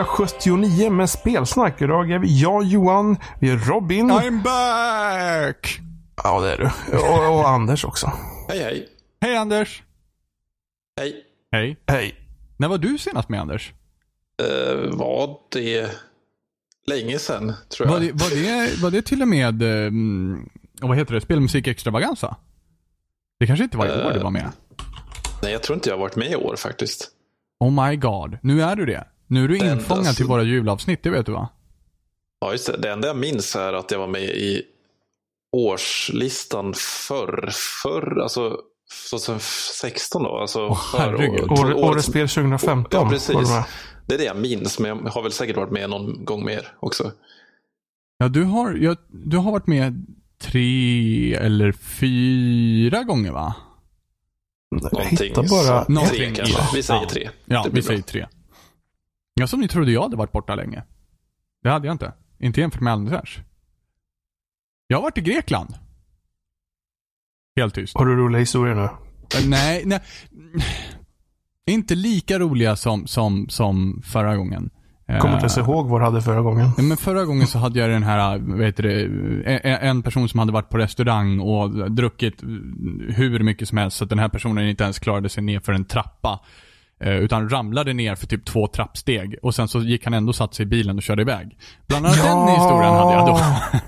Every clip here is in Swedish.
179 med spelsnack. Idag är vi jag, Johan, vi är Robin. I'm back! Ja, det är du. Och, och Anders också. Hej, hej. Hej Anders! Hej. Hej. Hej. När var du senast med Anders? Uh, var det länge sedan, tror jag. Var det, var det, var det till och med, um, vad heter det, spelmusik extravaganza? Det kanske inte var i år du var med? Nej, jag tror inte jag har varit med i år faktiskt. Oh my god, nu är du det. Nu är du Den infångad till våra julavsnitt, det vet du va? Ja, just det. Det enda jag minns är att jag var med i årslistan förr. Förr, alltså 2016 då. Alltså förra herregud. året. År, årets spel 2015. Ja, precis. Det är det jag minns, men jag har väl säkert varit med någon gång mer också. Ja, du har, ja, du har varit med tre eller fyra gånger va? Jag Någonting hittar bara... Någonting Tre kanske. Vi säger Ja. tre. Ja, vi säger tre. Ja, som ni trodde jag hade varit borta länge. Det hade jag inte. Inte jämfört med Anders. Jag har varit i Grekland. Helt tyst. Har du roliga historier nu? Nej, nej. Inte lika roliga som, som, som förra gången. Kommer inte ens Eh, ihåg vad du hade förra gången. Nej, Men förra gången så hade jag den här, vad heter det, en- en person som hade varit på restaurang och druckit hur mycket som helst så att den här personen inte ens klarade sig ner för en trappa. Eh, Utan ramlade ner för typ två trappsteg och sen så gick han ändå satt sig i bilen och körde iväg. Bland annat Ja! den historien hade jag då.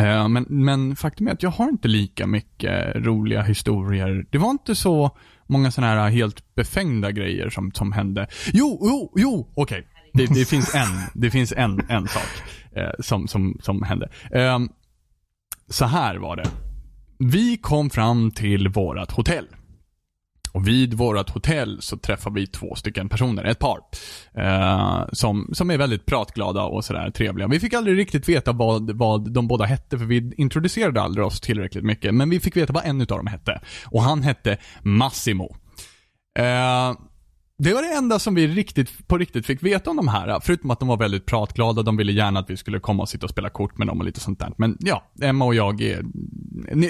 Eh, men, men faktum är att jag har inte lika mycket roliga historier. Det var inte så många sådana här helt befängda grejer som, som hände. Jo, jo, jo, okej. Det, det finns en, det finns en, en sak eh, som, som, som hände. Eh, så här var det. Vi kom fram till vårat hotell. Och vid vårt hotell så träffar vi två stycken personer, ett par. Eh, som, som är väldigt pratglada och sådär trevliga. Vi fick aldrig riktigt veta vad, vad de båda hette för vi introducerade aldrig oss tillräckligt mycket. Men vi fick veta vad en utav dem hette. Och han hette Massimo. Eh, det var det enda som vi riktigt, på riktigt fick veta om de här. Förutom att de var väldigt pratglada. De ville gärna att vi skulle komma och sitta och spela kort med dem och lite sånt där. Men ja, Emma och jag är,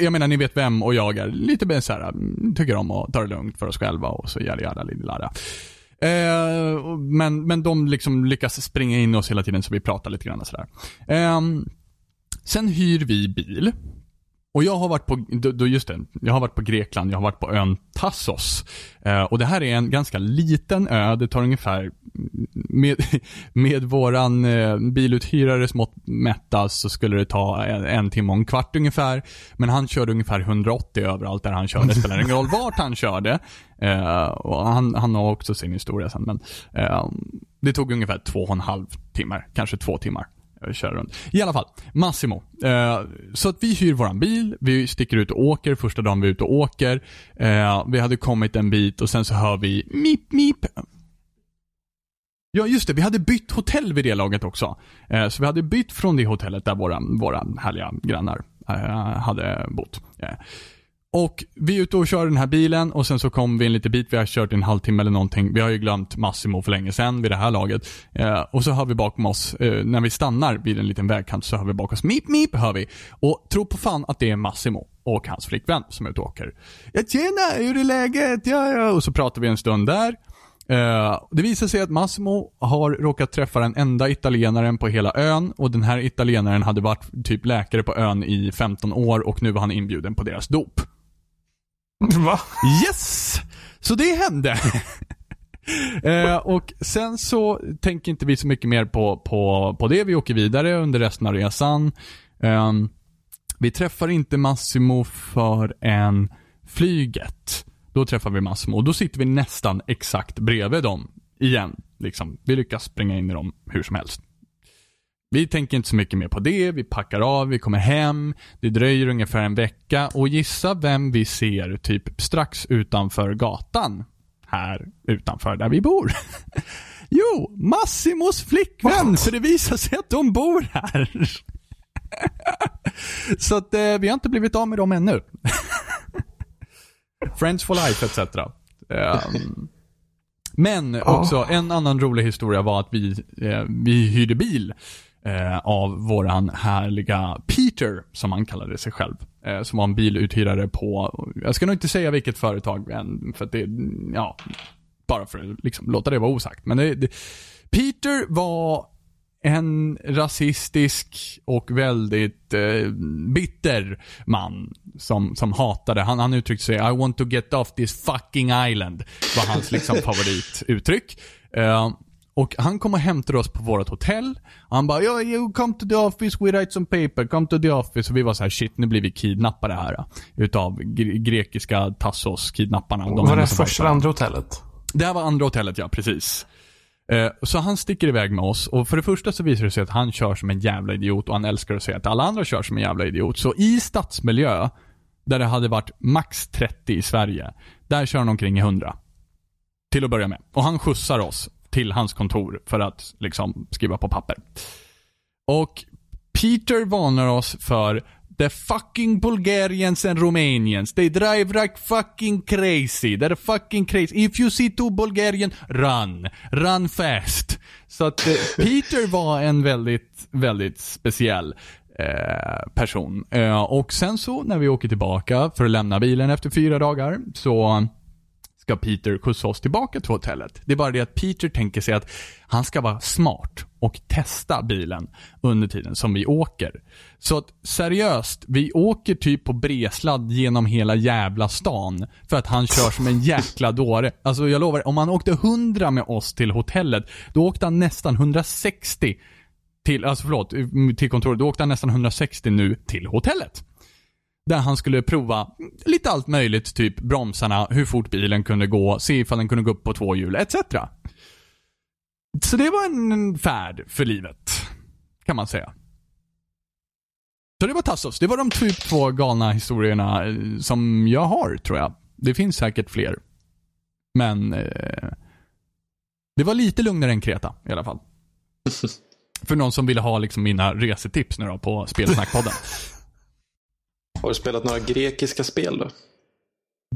jag menar ni vet vem och jag är lite mer så här, mm, tycker om att ta det lugnt för oss själva och så jada jada lilla eh, men, men de liksom lyckas springa in oss hela tiden så vi pratar lite grann och sådär. Eh, sen hyr vi bil. Och jag har varit på, då, då just det, jag har varit på Grekland, jag har varit på ön Tassos. Eh, och det här är en ganska liten ö, det tar ungefär, med, med våran eh, biluthyrare mått mätta så skulle det ta en, en timme och en kvart ungefär. Men han körde ungefär 180 överallt där han körde, det spelar ingen roll vart han körde. Eh, och han, han har också sin historia sen, men eh, det tog ungefär två och en halv timmar, kanske två timmar köra runt. I alla fall, Massimo. Eh, så att vi hyr våran bil, vi sticker ut och åker första dagen vi är ute och åker. Eh, vi hade kommit en bit och sen så hör vi mip mip. Ja just det, vi hade bytt hotell vid det laget också. Eh, så vi hade bytt från det hotellet där våra, våra härliga grannar eh, hade bott. Eh, och vi är ute och kör den här bilen och sen så kom vi en liten bit, vi har kört en halvtimme eller någonting. Vi har ju glömt Massimo för länge sedan vid det här laget. Eh, och så hör vi bakom oss, eh, när vi stannar vid en liten vägkant så hör vi bakom oss, mip mip hör vi. Och tro på fan att det är Massimo och hans flickvän som är ute och åker. Ja tjena, hur är läget? Ja ja. Och så pratar vi en stund där. Eh, det visar sig att Massimo har råkat träffa den enda italienaren på hela ön och den här italienaren hade varit typ läkare på ön i 15 år och nu var han inbjuden på deras dop. Va? Yes! Så det hände. eh, och sen så tänker inte vi så mycket mer på, på, på det. Vi åker vidare under resten av resan. Ehm, vi träffar inte Massimo för en flyget. Då träffar vi Massimo och då sitter vi nästan exakt bredvid dem igen. Liksom. Vi lyckas springa in i dem hur som helst. Vi tänker inte så mycket mer på det, vi packar av, vi kommer hem, det dröjer ungefär en vecka och gissa vem vi ser typ strax utanför gatan. Här utanför där vi bor. Jo, Massimos flickvän, för det visar sig att de bor här. Så att eh, vi har inte blivit av med dem ännu. Friends for life etc. Um, men också en annan rolig historia var att vi, eh, vi hyrde bil eh, av våran härliga Peter, som han kallade sig själv. Eh, som var en biluthyrare på, jag ska nog inte säga vilket företag än, för att det, ja, Bara för att liksom, låta det vara osagt. Men det, det, Peter var en rasistisk och väldigt eh, bitter man som, som hatade, han, han uttryckte sig I want to get off this fucking island. var hans liksom favorituttryck. Uh, och han kom och hämtade oss på vårt hotell. Och han bara, yeah, you come to the office, we write some paper, come to the office. Och vi var så här, shit, nu blir vi kidnappade här. Utav gre grekiska Tassos-kidnapparna. De var det första eller andra hotellet? Det här var andra hotellet, ja. Precis. Eh, så han sticker iväg med oss och för det första så visar det sig att han kör som en jävla idiot och han älskar att säga att alla andra kör som en jävla idiot. Så i stadsmiljö, där det hade varit max 30 i Sverige, där kör han omkring i 100. Till att börja med. Och han skjutsar oss till hans kontor för att liksom skriva på papper. Och Peter varnar oss för The fucking Bulgarians and Romanians, they drive like fucking crazy. They're fucking crazy. If you see two Bulgarian, run. Run fast. Så att eh, Peter var en väldigt, väldigt speciell eh, person. Eh, och sen så när vi åker tillbaka för att lämna bilen efter fyra dagar så ska Peter skjutsa oss tillbaka till hotellet. Det är bara det att Peter tänker sig att han ska vara smart och testa bilen under tiden som vi åker. Så att seriöst, vi åker typ på bresladd genom hela jävla stan för att han kör som en jäkla dåre. Alltså jag lovar, om han åkte 100 med oss till hotellet, då åkte han nästan 160 till, alltså förlåt, till kontoret. Då åkte han nästan 160 nu till hotellet. Där han skulle prova lite allt möjligt, typ bromsarna, hur fort bilen kunde gå, se ifall den kunde gå upp på två hjul, etc. Så det var en färd för livet, kan man säga. Så det var Tassos. Det var de typ två galna historierna eh, som jag har, tror jag. Det finns säkert fler. Men eh, det var lite lugnare än Kreta i alla fall. För någon som ville ha liksom mina resetips nu då på Spelsnackpodden. Har du spelat några grekiska spel då?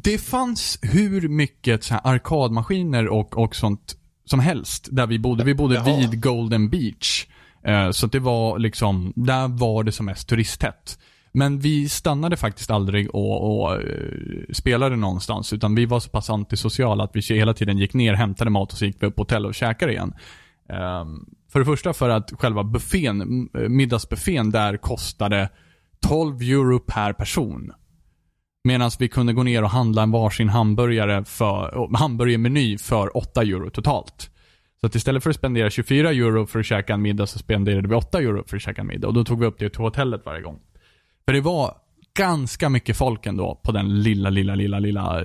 Det fanns hur mycket så här arkadmaskiner och, och sånt som helst där vi bodde. Vi bodde Jaha. vid Golden Beach. Eh, så det var liksom, där var det som mest turisttätt. Men vi stannade faktiskt aldrig och, och uh, spelade någonstans. Utan vi var så pass antisociala att vi hela tiden gick ner, hämtade mat och så gick vi upp på hotell och käkade igen. Um, för det första för att själva buffén, middagsbuffén där kostade 12 euro per person. Medan vi kunde gå ner och handla en varsin hamburgare för, hamburgermeny för 8 euro totalt. Så att istället för att spendera 24 euro för att käka en middag så spenderade vi 8 euro för att käka en middag. Och då tog vi upp det till hotellet varje gång. För det var ganska mycket folk ändå på den lilla, lilla, lilla, lilla,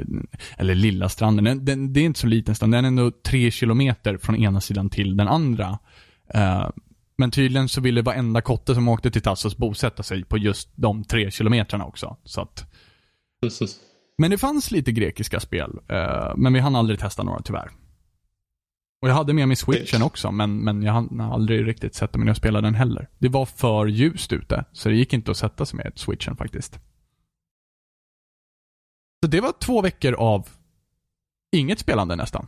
eller lilla stranden. Den, den, det är inte så liten strand, den är ändå tre kilometer från ena sidan till den andra. Uh, men tydligen så ville varenda kotte som åkte till Tassos bosätta sig på just de tre kilometrarna också. Så att... Men det fanns lite grekiska spel, uh, men vi hann aldrig testa några tyvärr. Och jag hade med mig switchen också, men, men jag hann aldrig riktigt sätta mig ner och spela den heller. Det var för ljust ute, så det gick inte att sätta sig med switchen faktiskt. Så det var två veckor av inget spelande nästan.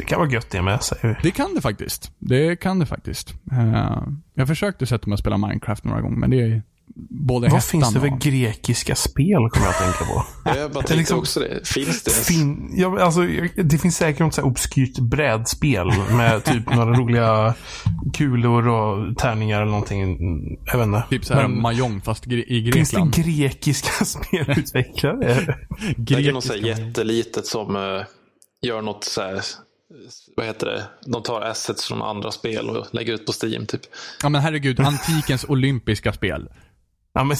Det kan vara gött det med, säger vi. Det kan det faktiskt. Det kan det faktiskt. Uh, jag försökte sätta mig och spela Minecraft några gånger, men det är både Vad finns det för och... grekiska spel, kommer jag att tänka på? jag bara tänkte liksom, också det. Finns det? Fin, ja, alltså, det finns säkert något så obskyrt brädspel med typ några roliga kulor och tärningar eller någonting. Jag vet inte. Typ såhär Mahjong fast i Grekland. Finns det grekiska spelutvecklare? Det är något så jättelitet som uh, gör något så här vad heter det, de tar assets från andra spel och lägger ut på Steam typ. Ja men herregud, antikens olympiska spel. Ja, men...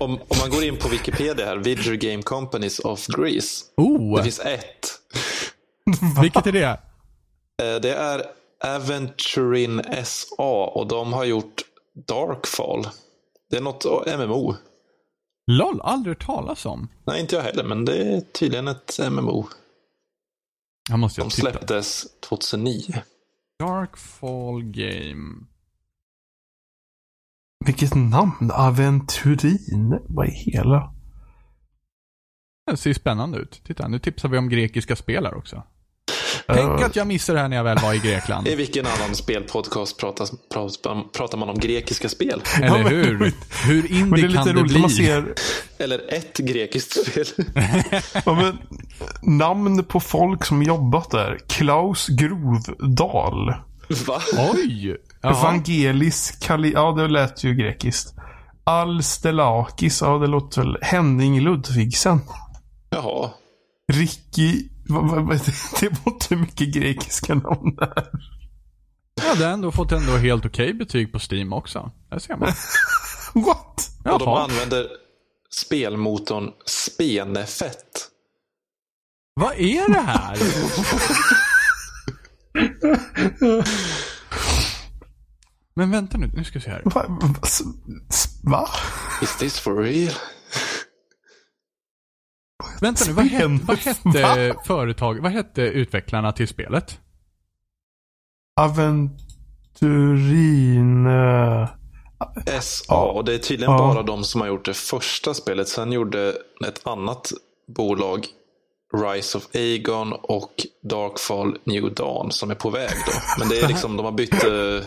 om, om, man går in på Wikipedia här, Video Game Companies of Greece. Oh. Det finns ett. Vilket är det? Eh, det är Aventurin SA och de har gjort Darkfall. Det är något MMO. LOL, aldrig talas om. Nej, inte jag heller, men det är tydligen ett MMO. Jag måste de släpptes 2009. Darkfall Game. Vilket namn! Aventurin. Vad är hela? Det ser spännande ut. Titta, nu tipsar vi om grekiska spel också. Tänk att jag missade det här när jag väl var i Grekland. I vilken annan spelpodcast pratas, pratar man om grekiska spel? Eller hur? Hur indie kan det bli? Man ser, Eller ett grekiskt spel. Ja, men, namn på folk som jobbat där. Klaus Grovdal. Va? Oj! Evangelis Kali... Ja, det lät ju grekiskt. Alstelakis. Ja, det låter väl... Henning Ludvigsen. Jaha. Ricky... Det var inte mycket grekiska namn där. Ja, det har ändå fått ändå helt okej betyg på Steam också. Där ser man. What? Och de Jaha. använder spelmotorn Spenefett. Vad är det här? Men vänta nu, nu ska vi se här. Va? Va? Is this for real? Vänta nu, vad, het, Spen- vad hette Va? företag, vad hette utvecklarna till spelet? Aventurin... eh, SA. Och det är tydligen Ja. bara de som har gjort det första spelet. Sen gjorde ett annat bolag Rise of Aegon och Darkfall New Dawn som är på väg då. Men det är liksom, de har bytt, eh,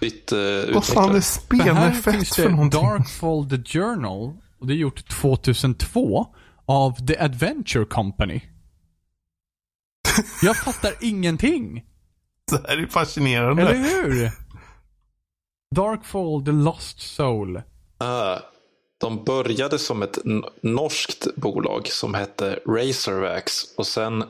bytt eh, Vad fan är utvecklare. För någonting? Darkfall the Journal. Och det är gjort 2002 av The Adventure Company. Jag fattar ingenting. Det här är fascinerande. Eller hur? Darkfall the Lost Soul. Ah, de började som ett norskt bolag som hette Razorvax. Och sen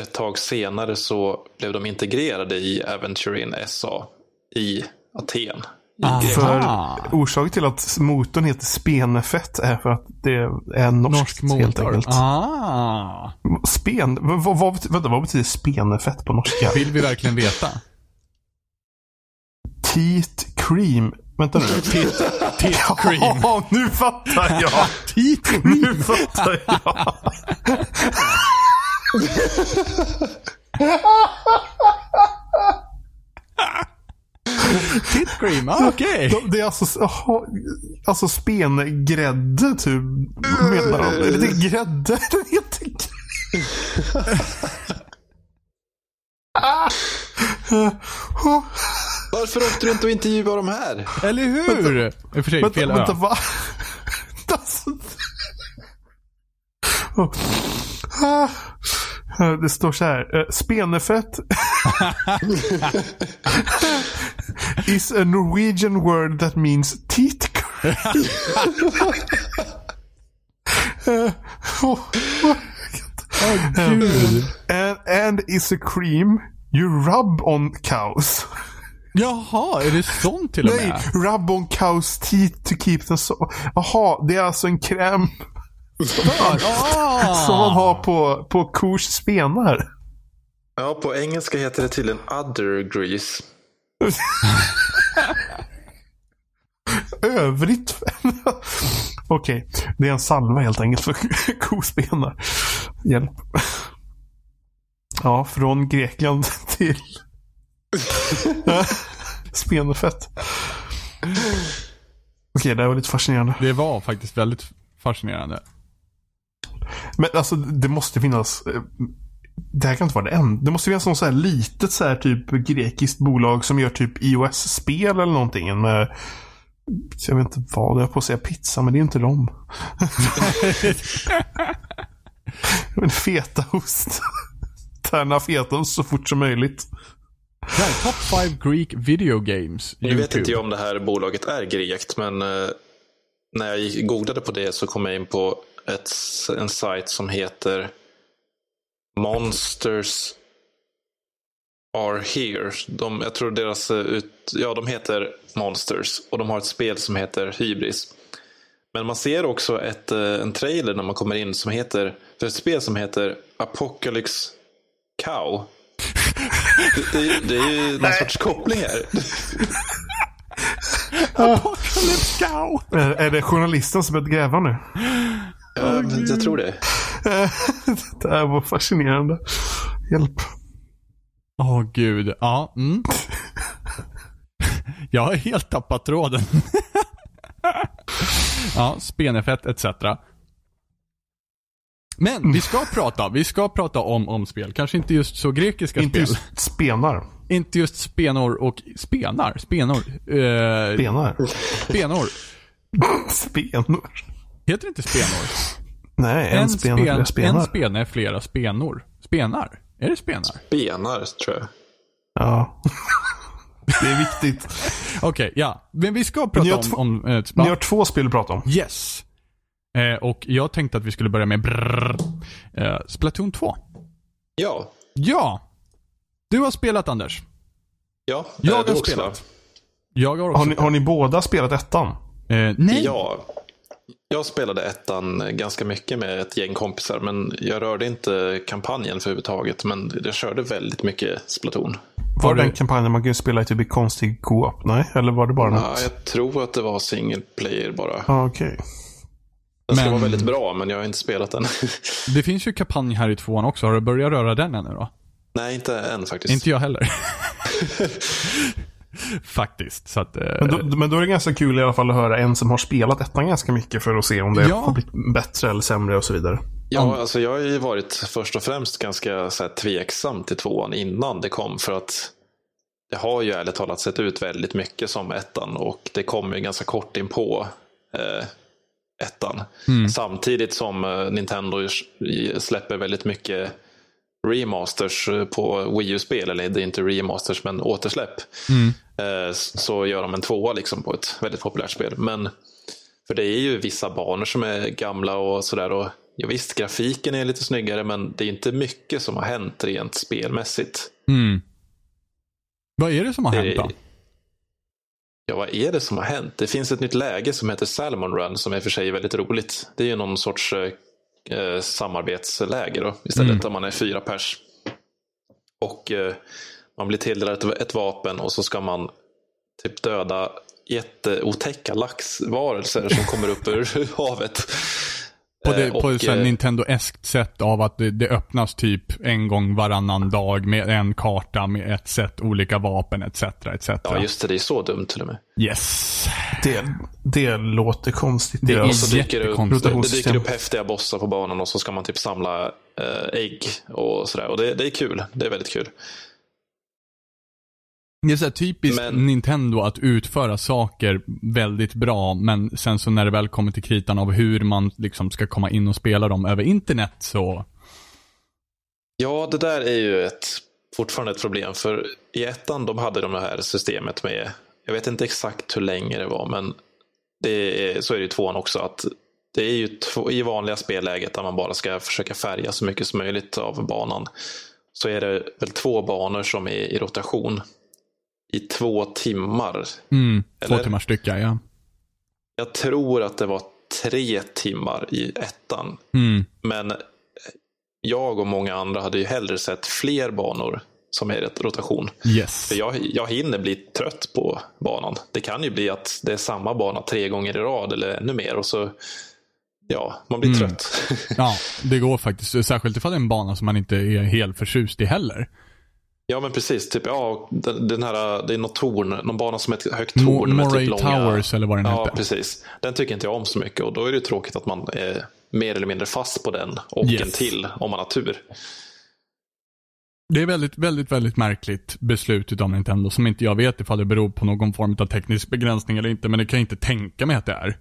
ett tag senare så blev de integrerade i Aventurin SA i Aten. Ah. För orsaken till att motorn heter spenefett är för att det är norskt Norsk helt motor. enkelt. Ah. Spen... Vad, vad, vänta, vad betyder spenefett på norska? Vill vi verkligen veta? Teat cream. Vänta nu. Tit cream. Ja, nu fattar jag. Teat Nu fattar jag. Tit cream, ah, okej. De- Det är alltså, jaha, alltså spengrädde typ. Menar de. Är det grädde? Den heter grädde. Ah. Varför åkte du inte och intervjuade de här? Eller hur? I och för sig, Vänta, fel vänta, va? Det står så här. eh, Spenefett is a Norwegian word that means. Eh, oh, gud. and, and is a cream you rub on cows. Jaha, är det sånt till och Nej, med? rub on cows teeth to keep them so... Jaha, det är alltså en kräm Ah. som man har på, på kors spenar. Ja, på engelska heter det tydligen udder grease. Övrigt. Okej, det är en salva helt enkelt för kospenar. Hjälp. Ja, från Grekland till spenefett. Okej, det här var lite fascinerande. Det var faktiskt väldigt fascinerande. Men alltså det måste finnas. eh, Det här kan inte vara det enda. Det måste finnas något så här litet så här typ grekiskt bolag som gör typ iOS-spel eller någonting. Med, jag vet inte vad, jag är på att säga pizza men det är inte dem. men fetaost. Tärna fetaost så fort som möjligt. Där, Top 5 Greek Video Games. Nu vet inte jag om det här bolaget är grekt, men eh, när jag googlade på det så kom jag in på ett, en sajt som heter Monsters are here. De, jag tror deras, eh, ut, ja de heter Monsters och de har ett spel som heter Hybris. Men man ser också ett, eh, en trailer när man kommer in som heter, för ett spel som heter Apocalypse Cow. Det, det, det är ju någon sorts koppling här. Apocalypse Cow! Är, är det journalisten som börjat gräva nu? Ja, men jag tror det. det här var fascinerande. Hjälp. Åh gud, ja. Mm. Jag har helt tappat tråden. ja, spenefett etc. Men vi ska prata, vi ska prata om, om spel. Kanske inte just så grekiska Inte spel. just spenar. Inte just spenor och spenar. Spenor. Eh, Spenar. spenor. Spenor. Heter det inte spenor? Nej, en, spen och flera spenar. En spene är flera spenor. Spenar? Är det spenar? Benar, tror jag. Ja. det är viktigt. Okej, ja. Men vi ska prata om... om eh, Ni har två spel att prata om. Yes. Eh, och jag tänkte att vi skulle börja med brrr, eh, Splatoon 2. Ja. Ja! Du har spelat Anders. Ja, Jag eh, har också, spelat. Jag har också Har ni, har ni båda spelat ettan? Eh, nej. Ja. Jag spelade ettan ganska mycket med ett gäng kompisar, men jag rörde inte kampanjen för överhuvudtaget. Men jag körde väldigt mycket Splatoon. Var det den kampanjen man kunde spela i typ i konstig co-op? Nej, eller var det bara Ja, något? jag tror att det var single player bara. Ja, okej. Den ska Men- vara väldigt bra, men jag har inte spelat den. Det finns ju kampanj här i tvåan också. Har du börjat röra den ännu då? Nej, inte än faktiskt. Inte jag heller. Faktiskt. Så att, eh, Men, då, men då är det ganska kul i alla fall att höra en som har spelat ettan ganska mycket för att se om det Ja. har blivit bättre eller sämre och så vidare. Ja, alltså jag har ju varit först och främst ganska så här, tveksam till tvåan innan det kom. För att det har ju ärligt talat sett ut väldigt mycket som ettan och det kom ju ganska kort in på eh, ettan. Samtidigt som eh, Nintendo släpper väldigt mycket remasters eh, på Wii U-spel, eller det är inte remasters men återsläpp. Eh, så gör de en tvåa liksom på ett väldigt populärt spel. Men för det är ju vissa banor som är gamla och sådär. Och ja, visst, grafiken är lite snyggare, men det är inte mycket som har hänt rent spelmässigt. mm. Vad är det som har Det hänt då? Ja, vad är det som har hänt? Det finns ett nytt läge som heter Salmon Run som i och för sig är väldigt roligt. Det är ju någon sorts eh, eh, samarbetsläge då, istället, Mm. där man är fyra pers. Och eh, man blir tilldelad ett, ett vapen och så ska man typ döda jätteotäcka laxvarelser som kommer upp ur havet. På, det, Eh, på och, ett sånt eh, Nintendo-eskt sätt av att det, det öppnas typ en gång varannan dag med en karta med ett sätt olika vapen etc. etc. Ja, just det. Det är så dumt till och med. Yes. Det, det låter konstigt. Det är Och så dyker det, upp, det dyker upp häftiga bossar på banan och så ska man typ samla eh, ägg och sådär. Och det, det är kul. Det är väldigt kul. Det är så typiskt Men- Nintendo att utföra saker väldigt bra, men sen så när det väl kommer till kritan av hur man liksom ska komma in och spela dem över internet så... Ja, det där är ju ett, fortfarande ett problem. För i ettan de hade de här systemet med, jag vet inte exakt hur länge det var, men det är, så är det i tvåan också. att Det är ju två, i vanliga spelläget där man bara ska försöka färga så mycket som möjligt av banan. Så är det väl två banor som är i rotation i två timmar. Mm, två Eller? timmars stycka, ja. Jag tror att det var tre timmar i ettan. Mm, Men jag och många andra hade ju hellre sett fler banor som är i rotation. yes. För jag, jag hinner bli trött på banan. Det kan ju bli att det är samma bana tre gånger i rad eller ännu mer. Och så, ja, man blir Mm. trött. Ja, det går faktiskt. Särskilt ifall det är en bana som man inte är helt förtjust i heller. Ja, men precis. Typ, ja, den, den här, det är något torn, någon bana som är ett högt Mo- torn. med Moray typ långa... Towers eller vad den Ja, heter. precis. Den tycker inte jag om så mycket. Och då är det ju tråkigt att man är mer eller mindre fast på den. Och Yes. en till, om man har tur. Det är väldigt, väldigt, väldigt märkligt beslut utav Nintendo som inte jag vet ifall det beror på någon form av teknisk begränsning eller inte, men det kan jag inte tänka mig att det är.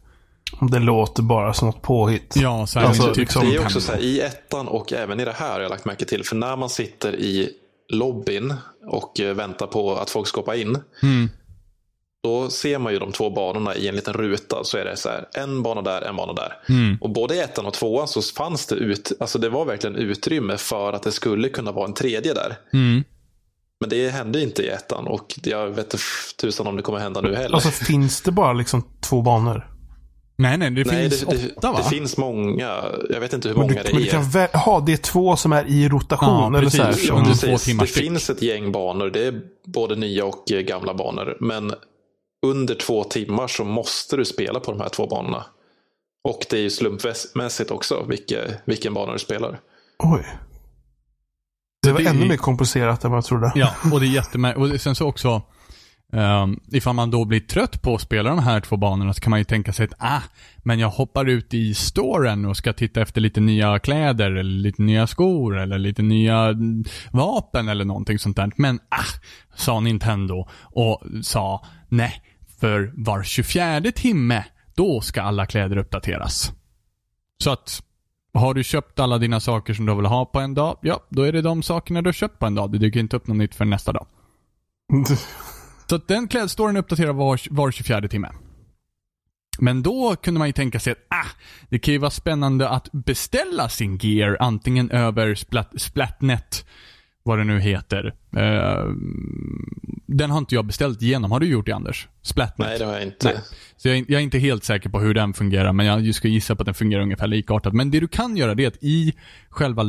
Det låter bara som något påhitt. Ja, så här, Alltså, typ Det är också så här, i ettan och även i det här har jag lagt märke till. För när man sitter i lobbyn och eh, väntar på att folk ska hoppa in. Mm. Då ser man ju de två banorna i en liten ruta. Så är det så här, en bana där, en bana där. Mm. Och både i ettan och tvåan så fanns det ut, alltså det var verkligen utrymme för att det skulle kunna vara en tredje där. Mm. Men det hände inte i ettan och jag vet inte tusan om det kommer hända nu heller. Alltså finns det bara liksom två banor? Nej, nej, det Nej, finns det, det, åtta va? det finns många. Jag vet inte hur många du, men det du är. kan väl, aha, det är två som är i rotation. Ja, eller så här, Under precis. två timmars Det styck. finns ett gäng banor. Det är både nya och eh, gamla banor. Men under två timmar så måste du spela på de här två banorna. Och det är ju slumpmässigt också vilka, vilken bana du spelar. Oj. Det var det är- ännu mer komplicerat än vad jag trodde. Ja, och det är jättemärkligt. Och sen så också, um, ifall man då blir trött på att spela de här två banorna så kan man ju tänka sig att, ah, men jag hoppar ut i storen och ska titta efter lite nya kläder eller lite nya skor eller lite nya mm, vapen eller någonting sånt där. Men, ah, sa Nintendo och sa, nej, för var 24 timme då ska alla kläder uppdateras. Så att har du köpt alla dina saker som du vill ha på en dag, ja, då är det de sakerna du har köpt på en dag. Det dyker inte upp något nytt för nästa dag. Så att den klädstoren uppdaterar var, var 24 timme. Men då kunde man ju tänka sig att, ah, det kan ju vara spännande att beställa sin gear antingen över Splat, Splatnet, vad det nu heter. Uh, den har inte jag beställt igenom. Har du gjort det Anders? Splatnet? Nej, det har jag inte. Nej. Så jag, jag, är inte helt säker på hur den fungerar, men jag ska gissa på att den fungerar ungefär likartat. Men det du kan göra det är att i själva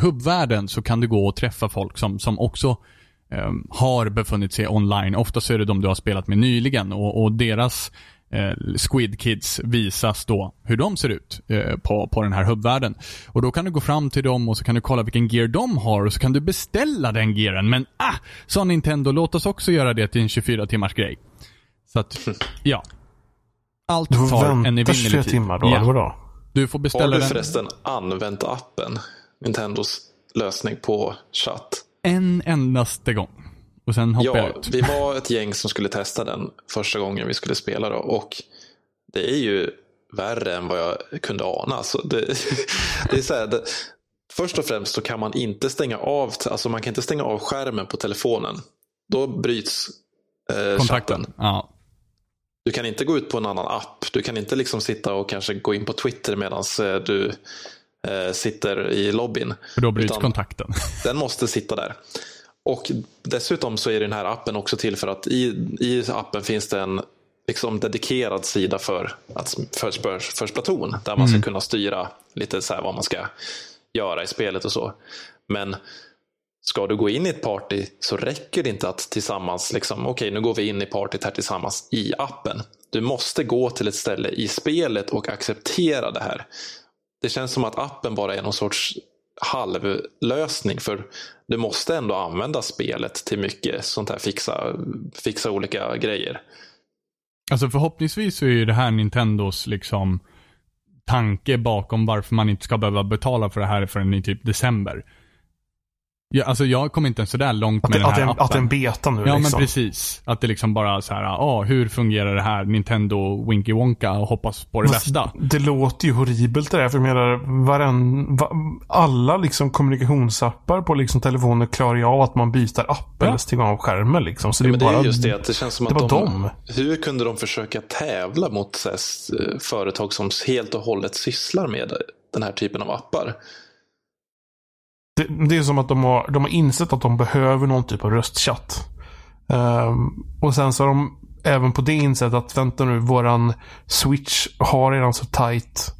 hubbvärlden så kan du gå och träffa folk som, som också har befunnit sig online. Oftast är det de du har spelat med nyligen och, och deras eh, Squid Kids visas då hur de ser ut eh, på, på den här hubbvärlden. Och då kan du gå fram till dem och så kan du kolla vilken gear de har och så kan du beställa den gearen. Men ah, sa Nintendo, låt oss också göra det till en 24 timmars grej. Så att, ja. Allt tar en evinnerlig tid. timmar då, ja. vadå? Du får beställa den. Har du den. förresten använt appen? Nintendos lösning på chatt? En endaste gång. Och sen hoppade ja, jag ut. vi var ett gäng som skulle testa den första gången vi skulle spela då. Och det är ju värre än vad jag kunde ana. Alltså det, det är så här, det, först och främst så kan man inte stänga av, alltså man kan inte stänga av skärmen på telefonen. Då bryts eh, Kontakten. Chatten. Ja. Du kan inte gå ut på en annan app. Du kan inte liksom sitta och kanske gå in på Twitter medan eh, du sitter i lobbyn. För då bryts kontakten. Den måste sitta där. Och dessutom så är den här appen också till för att i, i appen finns det en liksom dedikerad sida för, att, för, för, för Splatoon. Där man ska Mm. kunna styra lite så här vad man ska göra i spelet och så. Men ska du gå in i ett party så räcker det inte att tillsammans, liksom, okej nu går vi in i partyt här tillsammans i appen. Du måste gå till ett ställe i spelet och acceptera det här. Det känns som att appen bara är någon sorts halvlösning för du måste ändå använda spelet till mycket sånt här fixa, fixa olika grejer. Alltså förhoppningsvis så är ju det här Nintendos liksom tanke bakom varför man inte ska behöva betala för det här förrän i typ december. Ja, alltså jag kom inte ens sådär långt Att, med det, den att, det, här är en- appen. att det är en beta nu Ja liksom. men precis. Att det liksom bara så här, ja hur fungerar det här? Nintendo Winky Wonka och hoppas på det Men bästa. Det låter ju horribelt det där. För jag menar, varen, va, alla liksom kommunikationsappar på liksom telefoner klarar ju av att man byter app Ja. eller stänger av skärmen. Liksom. Så det är Men det bara, är just det att det känns som det att de, dem. Hur kunde de försöka tävla mot här, företag som helt och hållet sysslar med den här typen av appar? Det, det är som att de har, de har insett att de behöver någon typ av röstchatt. Ehm, och sen så har de även på det insett att vänta nu, våran switch har redan så tight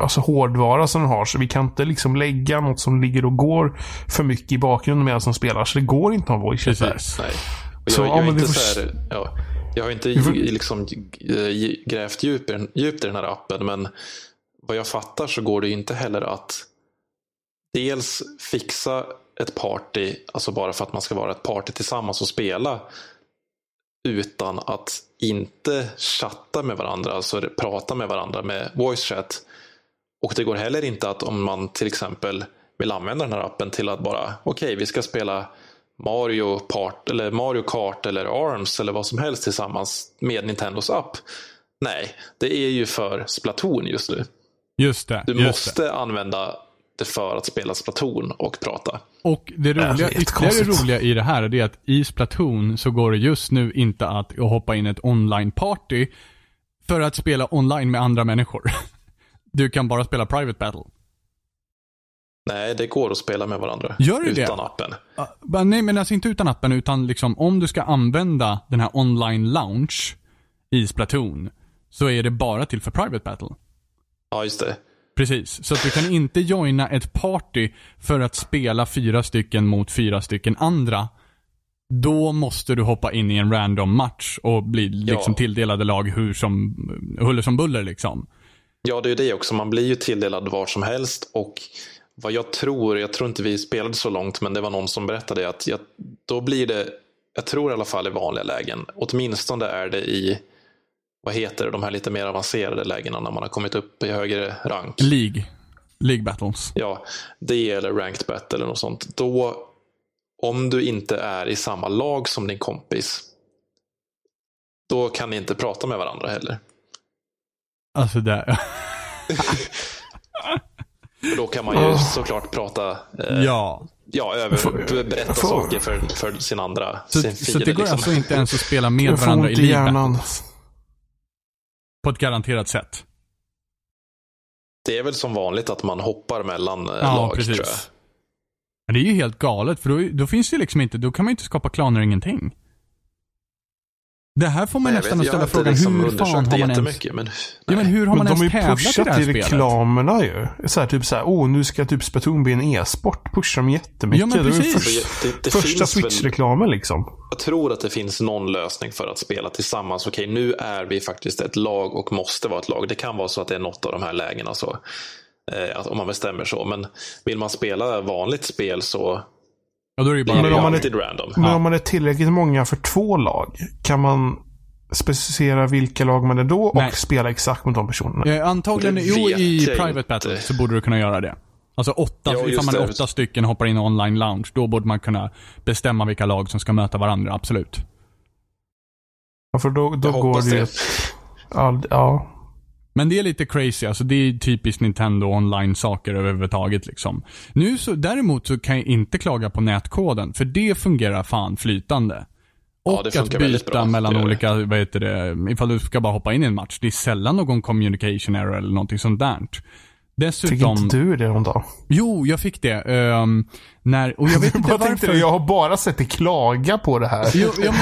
alltså hårdvara som den har. Så vi kan inte liksom lägga något som ligger och går för mycket i bakgrunden medan som spelar. Så det går inte att ha voice chat där. Nej. Så, jag, ja, jag, är men vi inte får så här, ja, jag har inte får- liksom, grävt djupt i den här appen, men vad jag fattar så går det inte heller att dels fixa ett party, alltså bara för att man ska vara ett party tillsammans och spela, utan att inte chatta med varandra, alltså prata med varandra med voice chat. Och det går heller inte att om man till exempel vill använda den här appen till att bara, okej, vi ska spela Mario, Part, eller Mario Kart eller Arms eller vad som helst tillsammans med Nintendos app. Nej, det är ju för Splatoon just nu. Just det. Du just det. måste använda det för att spela Splatoon och prata. Och det roliga, det ytterligare roliga i det här är det att i Splatoon så går det just nu inte att hoppa in ett online-party för att spela online med andra människor. Du kan bara spela Private Battle. Nej, det går att spela med varandra Gör det det? utan appen. Uh, nej, men alltså inte utan appen, utan liksom om du ska använda den här online lounge i Splatoon så är det bara till för Private Battle. Ja, just det. Precis, så att du kan inte joina ett party för att spela fyra stycken mot fyra stycken andra. Då måste du hoppa in i en random match och bli liksom Ja. tilldelade lag hur som, huller som buller liksom. Ja, det är ju det också. Man blir ju tilldelad var som helst. Och vad jag tror, jag tror inte vi spelade så långt, men det var någon som berättade att jag, då blir det, jag tror i alla fall i vanliga lägen, åtminstone är det i, vad heter det, de här lite mer avancerade lägena när man har kommit upp i högre rank. League. League battles. Ja, det eller ranked battle eller något sånt. Då, om du inte är i samma lag som din kompis, då kan ni inte prata med varandra heller. Alltså det... För då kan man ju såklart prata, eh, ja. ja, över, berätta får- saker för, för sin andra, Så, sin så fiende. det går liksom. alltså inte ens att spela med varandra i livet hjärnan. På ett garanterat sätt. Det är väl som vanligt att man hoppar mellan eh, Ja, lag, precis. tror jag. Men det är ju helt galet, för då, då finns det liksom inte, då kan man ju inte skapa klaner ingenting. Det här får man Nej, nästan vet, har ställa frågan, liksom hur fan har det man ens... jättemycket, men... Ja, men hur har Men man de har ens ju tävlat i det pushat här i spelet? reklamerna ju. Så här, typ så här, åh nu ska typ Splatoon bli en e-sport. Pushar de jättemycket. Ja, men Det ju precis. först- Det, det första Switch-reklamen liksom. jag tror att det finns någon lösning för att spela tillsammans. Okej, nu är vi faktiskt ett lag och måste vara ett lag. Det kan vara så att det är något av de här lägena. Så, eh, att, om man bestämmer så. Men vill man spela vanligt spel så Ja, då är det ju bara... Men om man är- random. Men om man är tillräckligt många för två lag, kan man specificera vilka lag man är då Nej. och spela exakt mot de personerna? Eh, antagligen, jo i Private. Battle så borde du kunna göra det. Alltså åtta, Ja, ifall man är det. åtta stycken och hoppar in i online lounge, då borde man kunna bestämma vilka lag som ska möta varandra, absolut. Ja, för då, då går det ju... Ja, ja. Men det är lite crazy, alltså det är typiskt Nintendo online-saker överhuvudtaget liksom. Nu så, däremot så kan jag inte klaga på nätkoden, för det fungerar fan flytande. Ja, Och det att byta mellan Det gör det. olika, vad heter det, ifall du ska bara hoppa in i en match. Det är sällan någon communication error eller någonting sånt där. Fick Dessutom, inte du det någon dag? jo, jag fick det. ehm, när, och jag vet inte tänkte? Jag har bara sett dig klaga på det här. Jo, ja,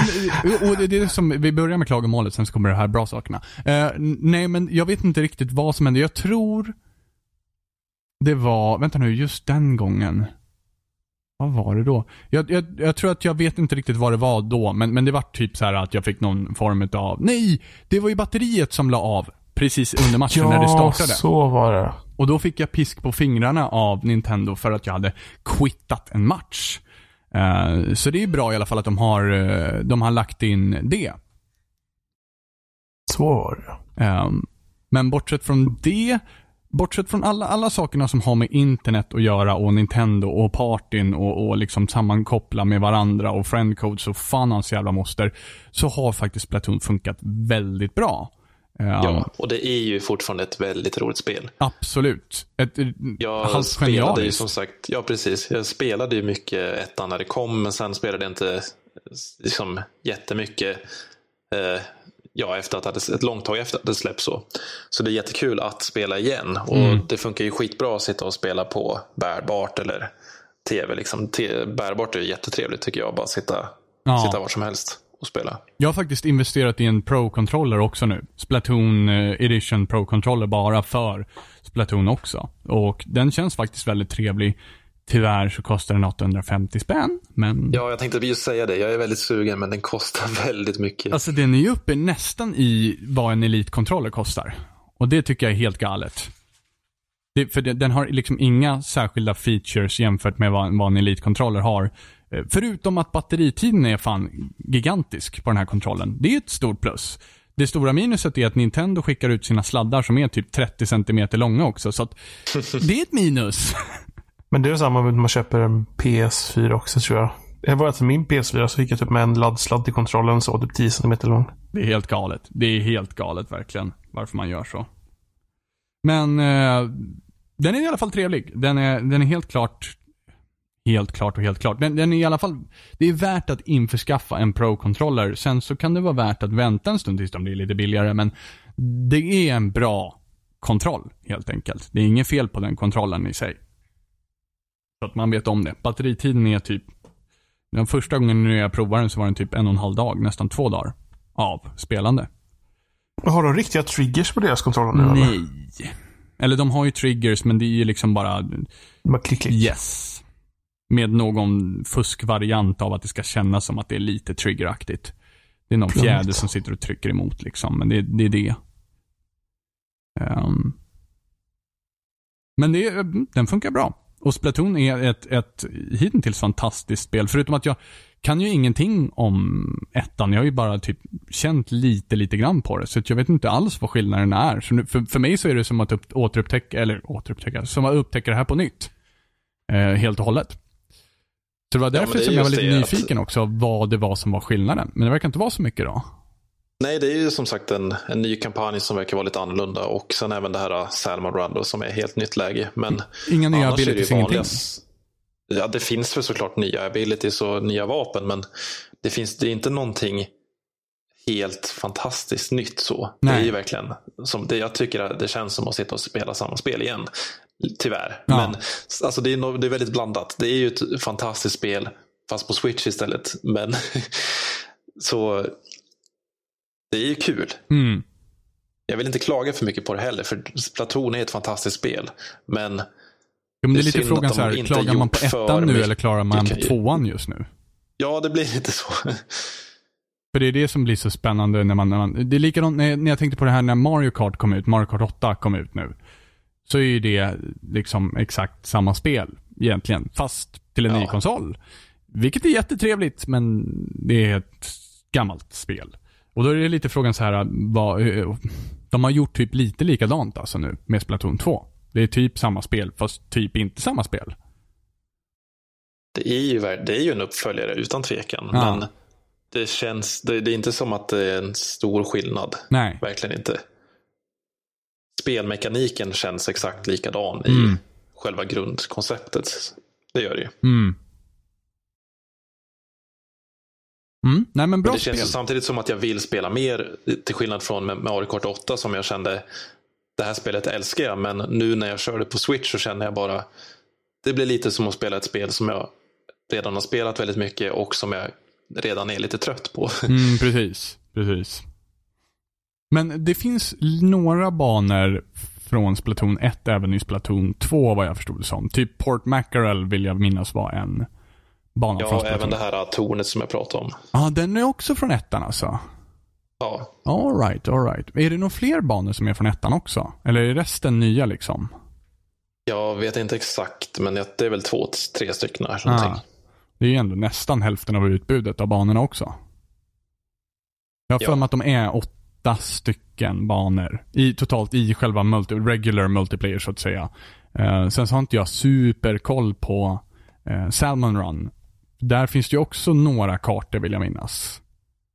men, och det, det är som, vi börjar med klagomålet, sen så kommer det här bra sakerna. Eh, n- nej, men jag vet inte riktigt vad som hände. Jag tror det var, vänta nu, just den gången. Vad var det då? Jag, jag, jag tror att jag vet inte riktigt vad det var då, men, men det var typ så här att jag fick någon form av, nej! Det var ju batteriet som la av precis under matchen när det startade. så var det. Och då fick jag pisk på fingrarna av Nintendo för att jag hade quittat en match. Eh, så det är bra i alla fall att de har, eh, de har lagt in det. Så var det. Ehm, men bortsett från det, bortsett från alla, alla sakerna som har med internet att göra och Nintendo och partyn och, och liksom sammankoppla med varandra och friendcodes och fan hans jävla moster, så har faktiskt Splatoon funkat väldigt bra. Ja, och det är ju fortfarande ett väldigt roligt spel. Absolut. Ett, ett Jag halvt spelade ju som sagt, ja precis, jag spelade ju mycket ettan när det kom, men sen spelade jag inte liksom jättemycket eh, ja, efter att det ett långt tag efter att det släppts så. Så det är jättekul att spela igen och Mm. det funkar ju skitbra att sitta och spela på bärbart eller tv. Liksom. Te- bärbart är ju jättetrevligt tycker jag, bara sitta, Ja. sitta var som helst och spela. Jag har faktiskt investerat i en Pro-controller också nu. Splatoon eh, Edition Pro-controller bara för Splatoon också. Och den känns faktiskt väldigt trevlig. Tyvärr så kostar den 850 spänn, men... Ja, jag tänkte just säga det. Jag är väldigt sugen, men den kostar väldigt mycket. Alltså den är ju uppe nästan i vad en Elite-controller kostar. Och det tycker jag är helt galet. Det, för den har liksom inga särskilda features jämfört med vad, vad en Elite-controller har. Eh, Förutom att batteritiden är fan gigantisk på den här kontrollen. Det är ett stort plus. Det stora minuset är att Nintendo skickar ut sina sladdar som är typ 30 cm långa också, så att det är ett minus. Men det är samma när man köper en PS4 också tror jag. Det var till min PS4 så fick jag typ med en laddsladd till kontrollen så typ 10 cm lång. Det är helt galet. Det är helt galet verkligen, varför man gör så. Men eh, den är i alla fall trevlig. Den är, den är helt klart, helt klart och helt klart. Den, den är i alla fall, det är värt att införskaffa en Pro-controller. Sen så kan det vara värt att vänta en stund tills de blir lite billigare, men det är en bra kontroll helt enkelt. Det är inget fel på den kontrollen i sig. Så att man vet om det. Batteritiden är typ, den första gången jag provade den så var den typ en och en halv dag, nästan två dagar av spelande. Har de riktiga triggers på deras kontroller nu eller? Nej. Eller de har ju triggers, men det är ju liksom bara Bara klick, klick. yes. Med någon fuskvariant av att det ska kännas som att det är lite triggeraktigt. Det är någon fjäder som sitter och trycker emot liksom, men det, det är det. Ehm. men det, den funkar bra. Och Splatoon är ett, ett hittills fantastiskt spel. Förutom att jag kan ju ingenting om ettan. Jag har ju bara typ känt lite, lite grann på det. Så jag vet inte alls vad skillnaden är. Så nu, för, för mig så är det som att upp, återupptäcka, eller återupptäcka, som att upptäcka det här på nytt. Eh, helt och hållet. Så det var därför det är som jag var lite det att- nyfiken också, vad det var som var skillnaden. Men det verkar inte vara så mycket då. Nej, det är ju som sagt en, en ny kampanj som verkar vara lite annorlunda och sen även det här uh, Salmon Run då, som är helt nytt läge. Men Inga nya är det abilities, ingenting. Ja, det finns väl såklart nya abilities och nya vapen, men det, finns, det är inte någonting helt fantastiskt nytt så. Det Nej. är ju verkligen, som det, jag tycker att det känns som att sitta och spela samma spel igen. Tyvärr. Ja. Men alltså, det, är no, det är väldigt blandat. Det är ju ett fantastiskt spel, fast på Switch istället. Men så det är ju kul. Mm. Jag vill inte klaga för mycket på det heller, för Splatoon är ett fantastiskt spel. Men Ja, men det är Det är lite frågan så här, klagar man på ettan nu mycket. eller klarar man Mycket. tvåan just nu? ja, det blir lite så. För det är det som blir så spännande när man, när man det är likadant när, när jag tänkte på det här när Mario Kart kom ut, Mario Kart 8 kom ut nu. Så är ju det liksom exakt samma spel egentligen, fast till en Ja. ny konsol. Vilket är jättetrevligt, men det är ett gammalt spel. Och då är det lite frågan så här, vad, eh, de har gjort typ lite likadant alltså nu med Splatoon 2. Det är typ samma spel, fast typ inte samma spel. Det är ju, det är ju en uppföljare utan tvekan. Ja. Men det känns, det, det är inte som att det är en stor skillnad. Nej. Verkligen inte. Spelmekaniken känns exakt likadan i Mm. själva grundkonceptet. Det gör det ju. Mm. Mm. Nej men bra Men det känns spel. ju samtidigt som att jag vill spela mer. Till skillnad från med Mario Kart 8 som jag kände. Det här spelet älskar jag. Men nu när jag kör det på Switch så känner jag bara. Det blir lite som att spela ett spel som jag redan har spelat väldigt mycket. Och som jag redan är lite trött på. Mm, precis. Precis. Men det finns några banor från Splatoon 1 även i Splatoon 2 vad jag förstod det som. Typ Port Mackerel vill jag minnas var en bana från Ja, Splatoon. även det här tornet som jag pratade om. Ja, den är också från ettan alltså. Ja, All right, all right. Är det några fler banor som är från ettan också? Eller är resten nya liksom? jag vet inte exakt. Men det är väl två, tre stycken här. Ah. Det är ju ändå nästan hälften av utbudet av banorna också. Jag har för Ja. mig att de är åtta stycken banor. I, totalt i själva multi, regular multiplayer så att säga. Eh, sen så har inte jag superkoll på eh, Salmon Run. Där finns det ju också några kartor vill jag minnas.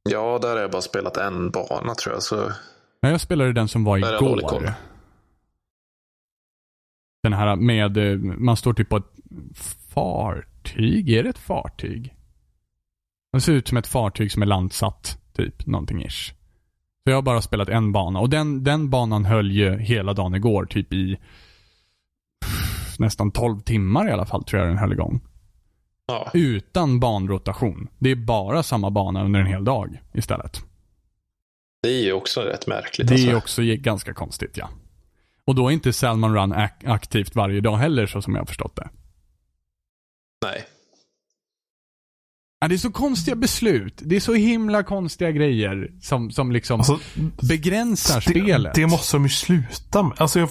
Ja, där har jag bara spelat en bana tror jag. Så Men jag spelade den som var igår. Den här med, eh, man står typ på ett fartyg. Är det ett fartyg? Det ser ut som ett fartyg som är landsatt, typ. Någonting ish. Så jag har bara spelat en bana. Och den, den banan höll ju hela dagen igår, typ i pff, nästan 12 timmar i alla fall, tror jag den höll igång. ja, Utan banrotation. Det är bara samma bana under en hel dag istället. det är ju också rätt märkligt. Det alltså. är också ganska konstigt, ja. Och då är inte Salmon Run ak- aktivt varje dag heller, så som jag har förstått det. Nej. Ja, det är så konstiga beslut. Det är så himla konstiga grejer som, som liksom Alltså, begränsar det, spelet. det måste de ju sluta med. Alltså jag,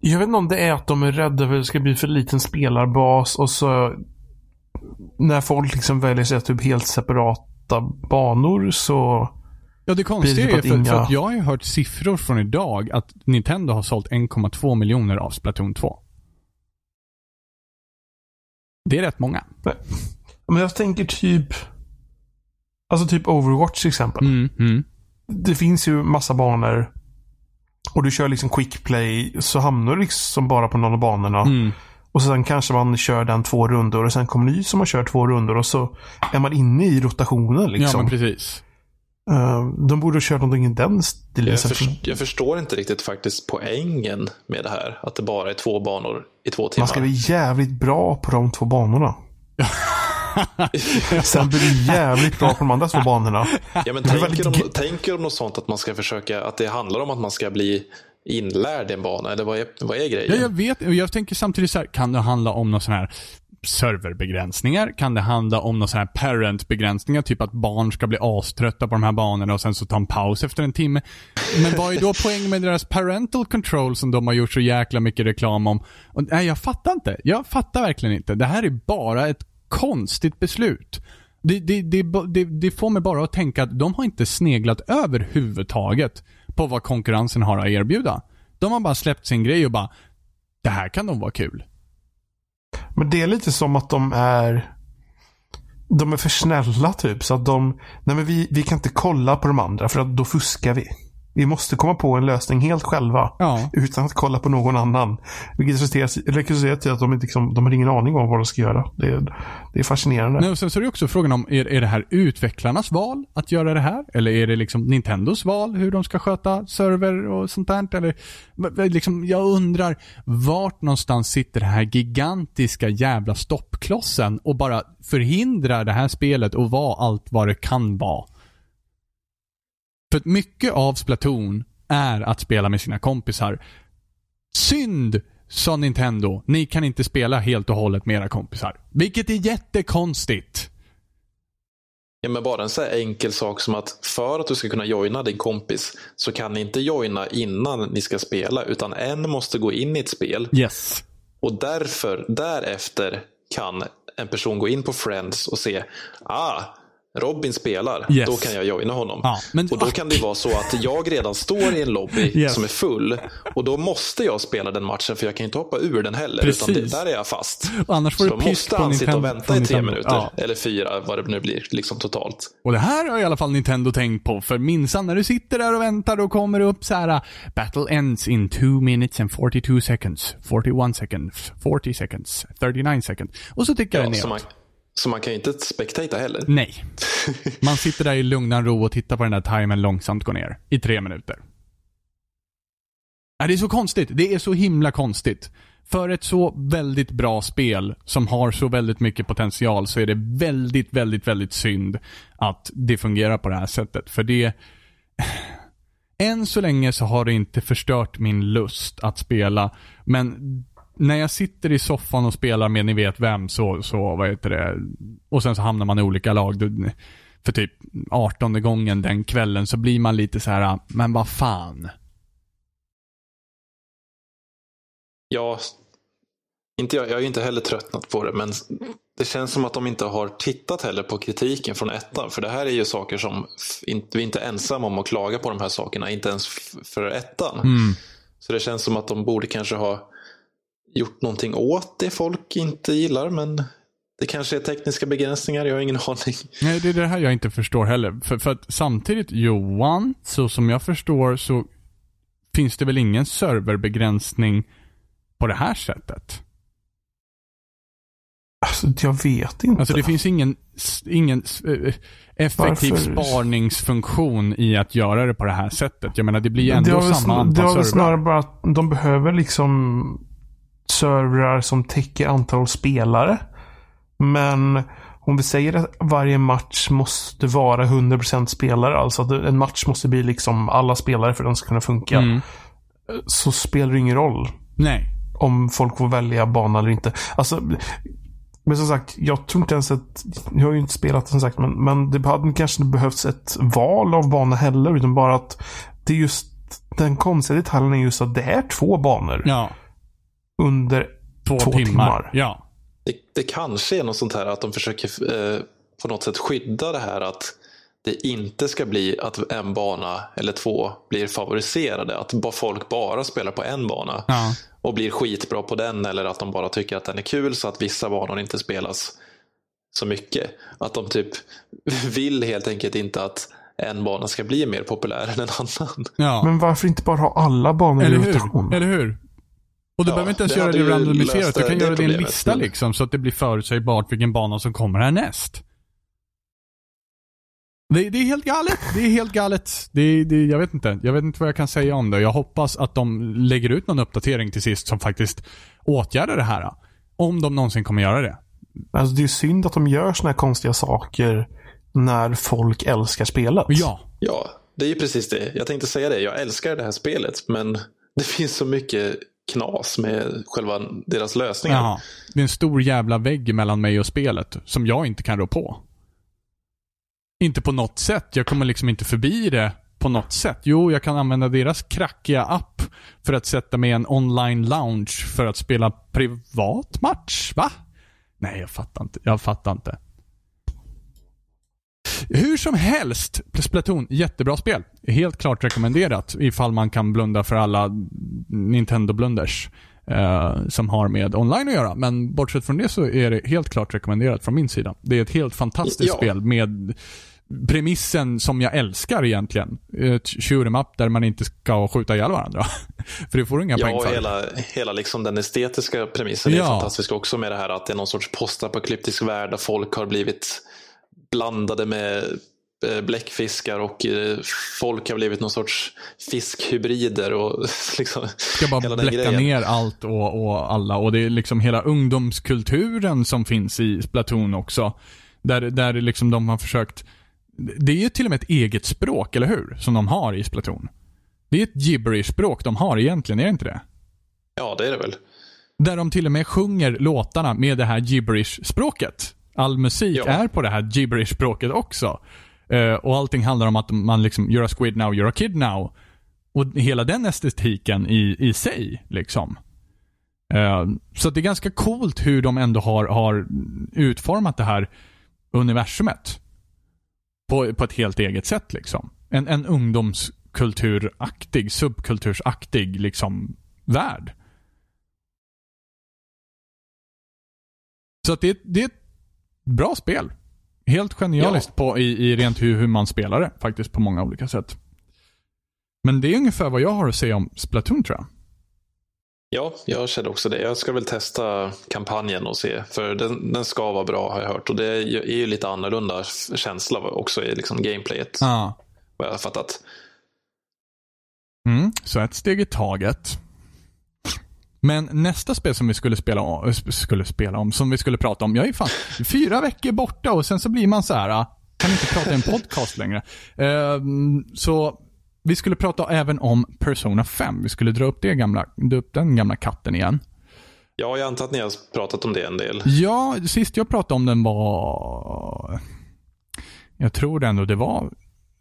jag vet inte om det är att de är rädda för att det ska bli för liten spelarbas och så när folk liksom väljer sig typ helt separata banor så ja, det konstiga det är på för, att för inga- att jag har ju hört siffror från idag att Nintendo har sålt 1,2 miljoner av Splatoon 2. Det är rätt många. Men jag tänker typ Alltså typ Overwatch till exempel. Mm, mm. Det finns ju massa banor. Och du kör liksom quick play så hamnar du liksom bara på någon av banorna. Mm. Och sen kanske man kör den två rundor och sen kommer ny som har kört två rundor och så är man inne i rotationen Ja, liksom. men precis. Eh, de borde ha kört någonting i den stilen. Jag, först, jag förstår inte riktigt faktiskt poängen med det här. Att det bara är två banor i två timmar. Man ska bli jävligt bra på de två banorna. Sen blir du jävligt bra på de andra två banorna. Ja, men tänker, väldigt de, ge- tänker de något sånt att man ska försöka, att det handlar om att man ska bli inlärd i en bana? Eller vad är, vad är grejen? Ja, jag vet. Jag tänker samtidigt så här, kan det handla om någon sån här serverbegränsningar? Kan det handla om någon sån här parent-begränsningar? Typ att barn ska bli aströtta på de här banorna och sen så ta en paus efter en timme. Men vad är då poängen med deras parental control som de har gjort så jäkla mycket reklam om? Och, nej, jag fattar inte. Jag fattar verkligen inte. Det här är bara ett konstigt beslut. Det, det, det, det, det får mig bara att tänka att de har inte sneglat överhuvudtaget på vad konkurrensen har att erbjuda. De har bara släppt sin grej och bara, det här kan nog vara kul. Men det är lite som att de är... de är för snälla typ. Så att de, nej men vi, vi kan inte kolla på de andra för att då fuskar vi. Vi måste komma på en lösning helt själva. Ja. Utan att kolla på någon annan. Vilket resulterar till att de inte liksom, de har ingen aning om vad de ska göra. Det är, det är fascinerande. Nej, och sen så är det också frågan om, är, är det här utvecklarnas val att göra det här? Eller är det liksom Nintendos val hur de ska sköta server och sånt där? Eller, liksom, jag undrar, vart någonstans sitter den här gigantiska jävla stoppklossen och bara förhindrar det här spelet och vara allt vad det kan vara? För att mycket av Splatoon är att spela med sina kompisar. Synd, sa Nintendo. Ni kan inte spela helt och hållet med era kompisar. Vilket är jättekonstigt. Ja, men bara en så enkel sak som att för att du ska kunna joina din kompis så kan ni inte joina innan ni ska spela utan en måste gå in i ett spel Yes. och därför, därefter kan en person gå in på Friends och se ah, Robin spelar, Yes. då kan jag joina honom. Ja, men- och då kan det vara så att jag redan står i en lobby Yes. som är full och då måste jag spela den matchen för jag kan inte hoppa ur den heller. Precis. Utan det, där är jag fast. Och annars får Så du då måste han sitta och vänta i tre minuter. Ja. Eller fyra, vad det nu blir liksom totalt. Och det här har i alla fall Nintendo tänkt på. För minsann, när du sitter där och väntar, då kommer det upp så här: Battle ends in 2 minutes and 42 seconds. 41 seconds. 40 seconds. 39 seconds. Och så tickar det Ja, ner. så, man, så man kan ju inte spectata heller. Nej. Man sitter där i lugnan ro och tittar på den där timern långsamt gå ner. I tre minuter. Det är så konstigt. Det är så himla konstigt. För ett så väldigt bra spel som har så väldigt mycket potential så är det väldigt, väldigt, väldigt synd att det fungerar på det här sättet. För det... Än så länge så har det inte förstört min lust att spela. Men när jag sitter i soffan och spelar med ni vet vem så, så vad heter det, och sen så hamnar man i olika lag. Då- För typ 18 gången den kvällen så blir man lite så här, men vad fan. Ja, inte jag, jag har ju inte heller tröttnat på det, men det känns som att de inte har tittat heller på kritiken från ettan. För det här är ju saker som, vi är inte ensamma om att klaga på de här sakerna, inte ens för ettan. Mm. Så det känns som att de borde kanske ha gjort någonting åt det folk inte gillar, men det kanske är tekniska begränsningar, jag har ingen aning. Nej, det är det här jag inte förstår heller. För, för att samtidigt, Johan, så som jag förstår så finns det väl ingen serverbegränsning på det här sättet? Alltså, jag vet inte. Alltså det finns ingen, ingen s- eh, effektiv Varför? sparningsfunktion i att göra det på det här sättet. Jag menar, det blir det ändå väl, samma sn- det har antal väl snarare bara att de behöver liksom servrar som täcker antal spelare. Men om vi säger att varje match måste vara 100% spelare, alltså att en match måste bli liksom alla spelare för att den ska kunna funka. Mm. Så spelar det ingen roll Nej. om folk får välja bana eller inte. Alltså, men som sagt, jag tror inte ens att... Jag har ju inte spelat som sagt, men, men det hade kanske inte behövts ett val av bana heller. Utan bara att det är just den konstiga detaljen är just att det är två banor Ja. Under Två, Två timmar. timmar. Ja. Det, det kanske är något sånt här att de försöker eh, på något sätt skydda det här att det inte ska bli att en bana eller två blir favoriserade. Att folk bara spelar på en bana Ja. och blir skitbra på den eller att de bara tycker att den är kul så att vissa banor inte spelas så mycket. Att de typ vill helt enkelt inte att en bana ska bli mer populär än en annan. ja. Men varför inte bara ha alla banor i Eller rotation? hur? Eller hur? Och du Ja, behöver inte ens det göra det randomiserat. Du kan det göra det i en lista liksom, så att det blir förutsägbart vilken bana som kommer härnäst. Det, det är helt galet. Det är helt galet. Det, det, jag vet inte. Jag vet inte vad jag kan säga om det. Jag hoppas att de lägger ut någon uppdatering till sist som faktiskt åtgärdar det här. Om de någonsin kommer göra det. Alltså, det är synd att de gör såna här konstiga saker när folk älskar spelet. Ja. Ja, det är ju precis det. Jag tänkte säga det. Jag älskar det här spelet men det finns så mycket knas med själva deras lösningar. Jaha. Det är en stor jävla vägg mellan mig och spelet som jag inte kan rå på. Inte på något sätt. Jag kommer liksom inte förbi det på något sätt. Jo, jag kan använda deras krackiga app för att sätta mig i en online lounge för att spela privat match. Va? Nej, jag fattar inte. Jag fattar inte. Hur som helst, Splatoon, jättebra spel. Helt klart rekommenderat ifall man kan blunda för alla Nintendo-blunders. eh, som har med online att göra. Men bortsett från det så är det helt klart rekommenderat från min sida. Det är ett helt fantastiskt Ja. spel med premissen som jag älskar egentligen. Ett shoot 'em up där man inte ska skjuta ihjäl varandra. för det får du inga Ja, poäng för. hela, hela liksom den estetiska premissen är Ja. fantastisk också med det här att det är någon sorts postapokalyptisk värld där folk har blivit blandade med eh, bläckfiskar och eh, folk har blivit någon sorts fiskhybrider och liksom ska bara bläcka ner allt och, och alla. Och det är liksom hela ungdomskulturen som finns i Splatoon också. Där, där liksom de har försökt... Det är ju till och med ett eget språk, eller hur? Som de har i Splatoon. Det är ett gibberish-språk de har egentligen, är det inte det? Ja, det är det väl. Där de till och med sjunger låtarna med det här gibberish-språket. All musik Ja. är på det här gibberish-språket också. Eh, och allting handlar om att man liksom, you're a squid now, you're a kid now. Och hela den estetiken i, i sig, liksom. Eh, så att det är ganska coolt hur de ändå har, har utformat det här universumet. På, på ett helt eget sätt, liksom. En, en ungdomskulturaktig, subkultursaktig, liksom, värld. Så att det, det är ett bra spel. Helt genialiskt på, i, i rent hur, hur man spelar det faktiskt på många olika sätt. Men det är ungefär vad jag har att säga om Splatoon tror jag. Ja, jag känner också det. Jag ska väl testa kampanjen och se. För den, den ska vara bra har jag hört. Och det är ju, är ju lite annorlunda känsla också i liksom gameplayet. Ja. Vad jag har fattat. Mm, så ett steg i taget. Men nästa spel som vi skulle spela om, skulle spela om, som vi skulle prata om. Jag är fan fyra veckor borta och sen så blir man så här, ah, kan inte prata i en podcast längre. Ehm, så vi skulle prata även om Persona 5. Vi skulle dra upp, det gamla, dra upp den gamla katten igen. Ja, jag antar att ni har pratat om det en del. Ja, sist jag pratade om den var... Jag tror ändå det var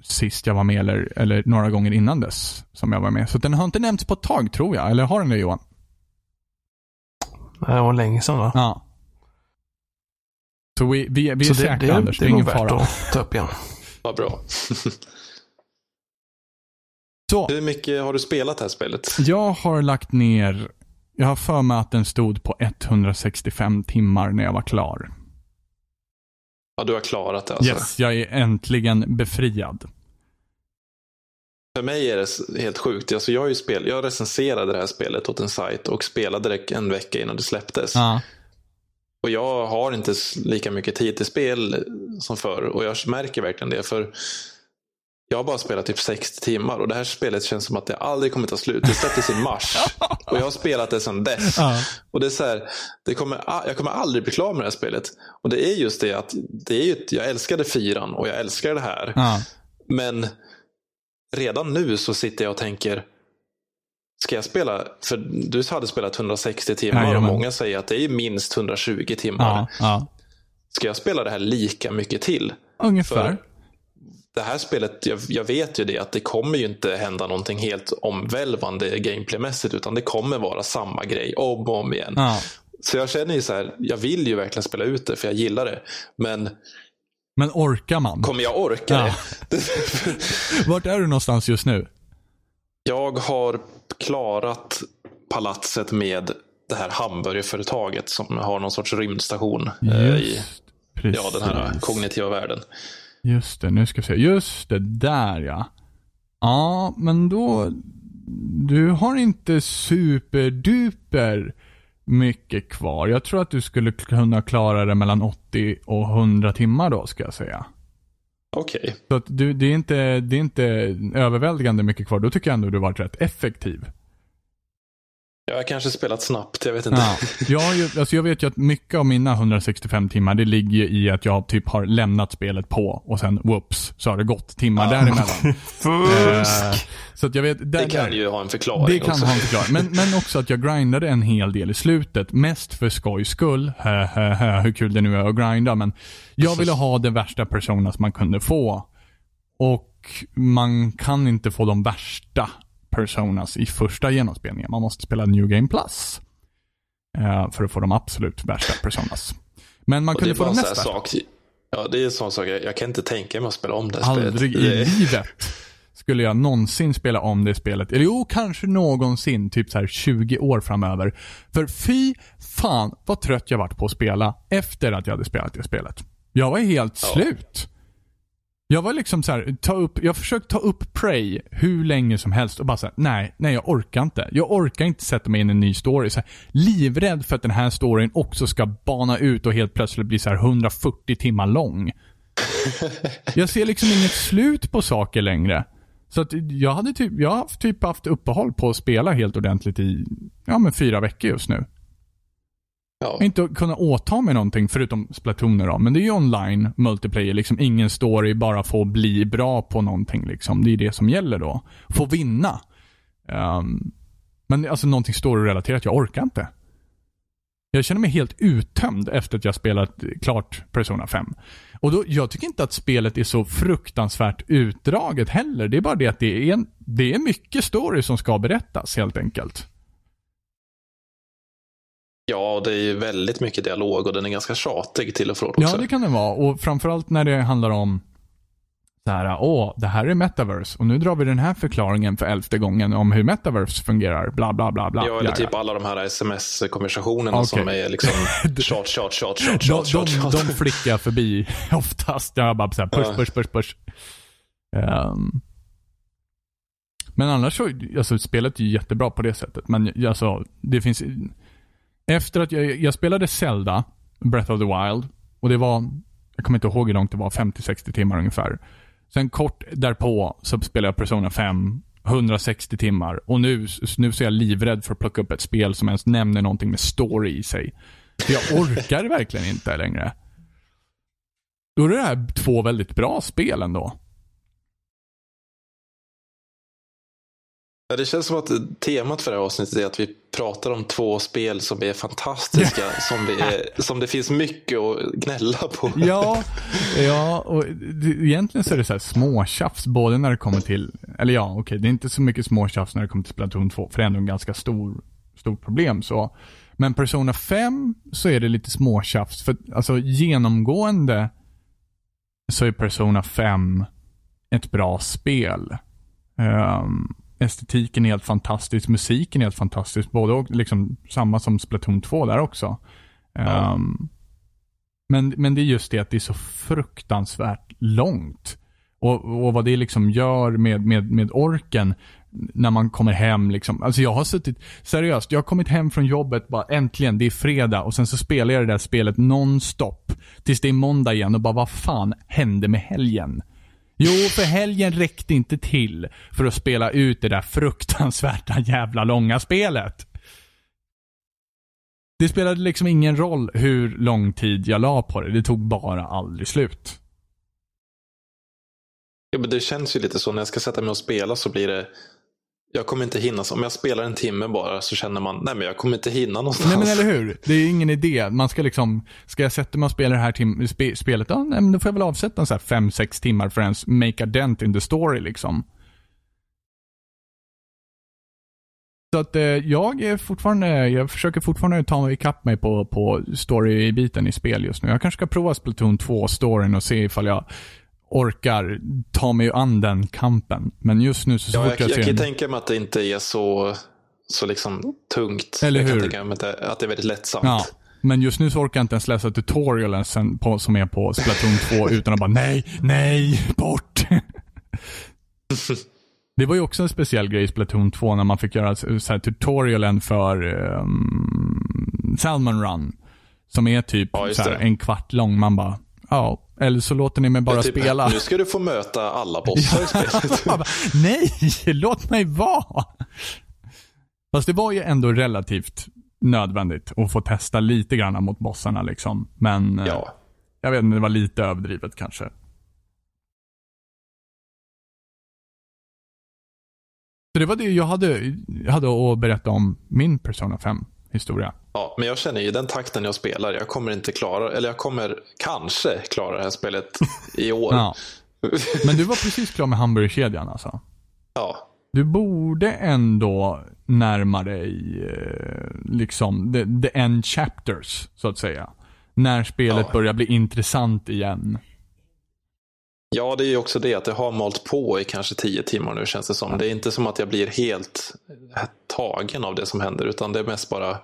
sist jag var med eller, eller några gånger innan dess som jag var med. Så den har inte nämnts på ett tag tror jag. Eller har den det Johan? Det var länge sedan va? Ja. Så vi, vi, vi är Så det, säkra det, Anders, det det är är nog ingen värt fara. att ta upp igen. Vad bra. Så, Hur mycket har du spelat det här spelet? jag har lagt ner, jag har för mig att den stod på 165 timmar när jag var klar. Ja, du har klarat det alltså. Yes, jag är äntligen befriad. För mig är det helt sjukt. Alltså, jag, ju spel, jag recenserade det här spelet åt en sajt och spelade det en vecka innan det släpptes. Ja. Och jag har inte lika mycket tid till spel som förr. Och jag märker verkligen det. För jag har bara spelat typ 60 timmar. Och det här spelet känns som att det aldrig kommer ta slut. Det släpptes i mars. och jag har spelat det sedan dess. Ja. Och det är så här, det kommer, jag kommer aldrig bli klar med det här spelet. Och det är just det att det är ju, jag älskade fyran och jag älskar det här. Ja. Men redan nu så sitter jag och tänker, ska jag spela, för du hade spelat 160 timmar och Jajamän. många säger att det är minst 120 timmar. Ja. ja. Ska jag spela det här lika mycket till? Ungefär. För det här spelet, jag, jag vet ju det att det kommer ju inte hända någonting helt omvälvande gameplaymässigt utan det kommer vara samma grej om och om igen. Ja. Så jag känner ju så här, jag vill ju verkligen spela ut det för jag gillar det. Men Men orkar man? kommer jag orka Ja. det? Vart är du någonstans just nu? Jag har klarat palatset med det här hamburgerföretaget som har någon sorts rymdstation eh, i precis. ja, den här kognitiva världen. Just det, nu ska vi se. Just det, där ja. Ja, men då... Du har inte superduper mycket kvar. Jag tror att du skulle kunna klara det mellan 80 och 100 timmar då, ska jag säga. Okej, Så att du, det, är inte, det är inte överväldigande mycket kvar. Då tycker jag ändå du varit rätt effektiv. Jag har kanske spelat snabbt, jag vet inte. Ja. Jag, har ju, alltså jag vet ju att mycket av mina 165 timmar, det ligger ju i att jag typ har lämnat spelet på och sen whoops, så har det gått timmar däremellan. Fusk! Eh, så att jag vet, där, Det kan ju ha en förklaring det kan också. ha en förklaring. Men, men också att jag grindade en hel del i slutet. Mest för skojs skull. Hö, hö, hö, hur kul det nu är att grinda. Men jag ville ha det värsta personas man kunde få. Och man kan inte få de värsta personas i första genomspelningen. Man måste spela New Game Plus. eh, för att få de absolut värsta personas. Men man kunde få de en sån näst här värsta. sak. Ja, det är en sån sak. Jag, jag kan inte tänka mig att spela om det Aldrig spelet. i Det- livet skulle jag någonsin spela om det spelet. Eller jo, kanske någonsin, typ så här 20 år framöver. För fy fan vad trött jag varit på att spela efter att jag hade spelat det spelet. Jag var helt Ja. slut. Jag var liksom så här, ta upp, jag försökte ta upp Prey hur länge som helst och bara såhär, nej, nej jag orkar inte. Jag orkar inte sätta mig in i en ny story. Så här, livrädd för att den här storyn också ska bana ut och helt plötsligt bli så här 140 timmar lång. jag ser liksom inget slut på saker längre. Så att jag hade typ, jag har typ haft uppehåll på att spela helt ordentligt i, ja men fyra veckor just nu. Ja. Inte kunna åta mig någonting förutom Splatoon då. Men det är ju online multiplayer, liksom ingen story, bara få bli bra på någonting liksom. Det är det som gäller då. Få vinna. Um, men alltså någonting story-relaterat, jag orkar inte. Jag känner mig helt uttömd efter att jag spelat klart Persona 5. Och då, jag tycker inte att spelet är så fruktansvärt utdraget heller. Det är bara det att det är, en, det är mycket story som ska berättas helt enkelt ja, det är ju väldigt mycket dialog och den är ganska tjatig till och från också. Ja, det kan det vara. Och framförallt när det handlar om så här, åh, det här är metaverse och nu drar vi den här förklaringen för elfte gången om hur metaverse fungerar, bla bla bla bla. Ja, eller typ alla de här sms-konversationerna Okej. som är liksom tjat, tjat, tjat, tjat, De, tjat, de, tjat. de flickar förbi oftast. Jag bara så här, push, push, push, push. Ehm. men annars så, alltså spelet är ju jättebra på det sättet. Men alltså, det finns... Efter att jag, jag spelade Zelda, Breath of the Wild, och det var, jag kommer inte ihåg hur långt det var, 50-60 timmar ungefär. Sen kort därpå så spelade jag Persona 5, 160 timmar. Och nu, nu så är jag livrädd för att plocka upp ett spel som ens nämner någonting med story i sig. För jag orkar verkligen inte längre. Då är det här två väldigt bra spel ändå. Ja, det känns som att temat för det här avsnittet är att vi pratar om två spel som är fantastiska, som, vi är, som det finns mycket att gnälla på. Ja, ja och egentligen så är det så här småtjafs både när det kommer till, eller ja, okej, det är inte så mycket småtjafs när det kommer till Splatoon 2, för det är ändå en ganska stor, stort problem så. Men Persona 5 så är det lite småtjafs, för alltså genomgående så är Persona 5 ett bra spel. Ehm, estetiken är helt fantastisk, musiken är helt fantastisk, både och liksom samma som Splatoon 2 där också. Ja. Ehm, men, men det är just det att det är så fruktansvärt långt. Och, och vad det liksom gör med, med, med orken när man kommer hem liksom. Alltså jag har suttit, seriöst, jag har kommit hem från jobbet bara äntligen, det är fredag och sen så spelar jag det där spelet nonstop. Tills det är måndag igen och bara vad fan hände med helgen? Jo, för helgen räckte inte till för att spela ut det där fruktansvärda jävla långa spelet. Det spelade liksom ingen roll hur lång tid jag la på det. Det tog bara aldrig slut. Ja, men det känns ju lite så när jag ska sätta mig och spela så blir det jag kommer inte hinna. Om jag spelar en timme bara så känner man, nej men jag kommer inte hinna någonstans. Nej men eller hur? Det är ingen idé. Man ska liksom, ska jag sätta mig och spela det här tim- spe, spelet, ja, nej, men då får jag väl avsätta en så här 5-6 timmar för att ens make a dent in the story liksom. Så att eh, jag är fortfarande, jag försöker fortfarande ta mig ikapp mig på, på story-biten i spel just nu. Jag kanske ska prova Splatoon 2-storyn och se ifall jag orkar ta mig an den kampen. Men just nu så, så Ja, fort jag, jag, jag, kan en- tänka mig att det inte är så, så liksom tungt. Eller jag kan hur? tänka mig att det, är väldigt lättsamt. Ja, men just nu så orkar jag inte ens läsa tutorialen sen på, som är på Splatoon 2 utan att bara nej, nej, bort. Det var ju också en speciell grej i Splatoon 2 när man fick göra så här tutorialen för um, Salmon Run. Som är typ Ja, så här, en kvart lång. Man bara, ja, eller så låter ni mig bara typ, spela. Nu ska du få möta alla bossar i spelet. Nej, låt mig vara. Fast det var ju ändå relativt nödvändigt att få testa lite grann mot bossarna liksom. Men eh, Ja. jag vet inte, det var lite överdrivet kanske. Så det var det jag hade, jag hade att berätta om min Persona 5 historia. Ja, men jag känner ju den takten jag spelar, jag kommer inte klara, eller jag kommer kanske klara det här spelet i år. Ja. Men du var precis klar med hamburgerkedjan alltså? ja. Du borde ändå närma dig eh, liksom the, the end chapters, så att säga. När spelet Ja. börjar bli intressant igen. Ja, det är ju också det att det har malt på i kanske tio timmar nu känns det som. Det är inte som att jag blir helt tagen av det som händer utan det är mest bara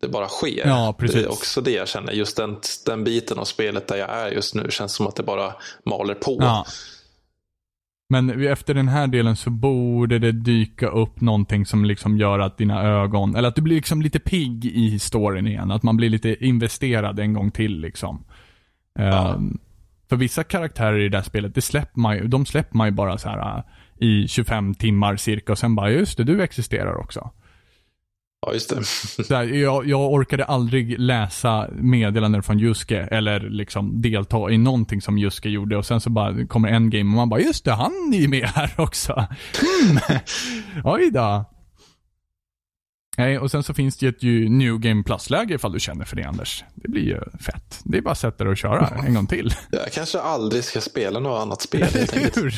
det bara sker. Ja, precis. Det är också det jag känner. Just den, den biten av spelet där jag är just nu känns som att det bara maler på. Ja. Men efter den här delen så borde det dyka upp någonting som liksom gör att dina ögon, eller att du blir liksom lite pigg i historien igen. Att man blir lite investerad en gång till liksom. Ja. Um, för vissa karaktärer i det här spelet, det släpper man ju, de släpper man ju bara så här uh, i 25 timmar cirka och sen bara, just det, du existerar också. Ja, just det. Här, jag, jag orkade aldrig läsa meddelanden från Juske eller liksom delta i någonting som Juske gjorde och sen så bara kommer en game och man bara just det, han är ju med här också. Hmm. Oj då. Nej, och sen så finns det ju ett ju New Game Plus-läge ifall du känner för det Anders. Det blir ju fett. Det är bara att sätta dig och köra en gång till. Jag kanske aldrig ska spela något annat spel helt enkelt.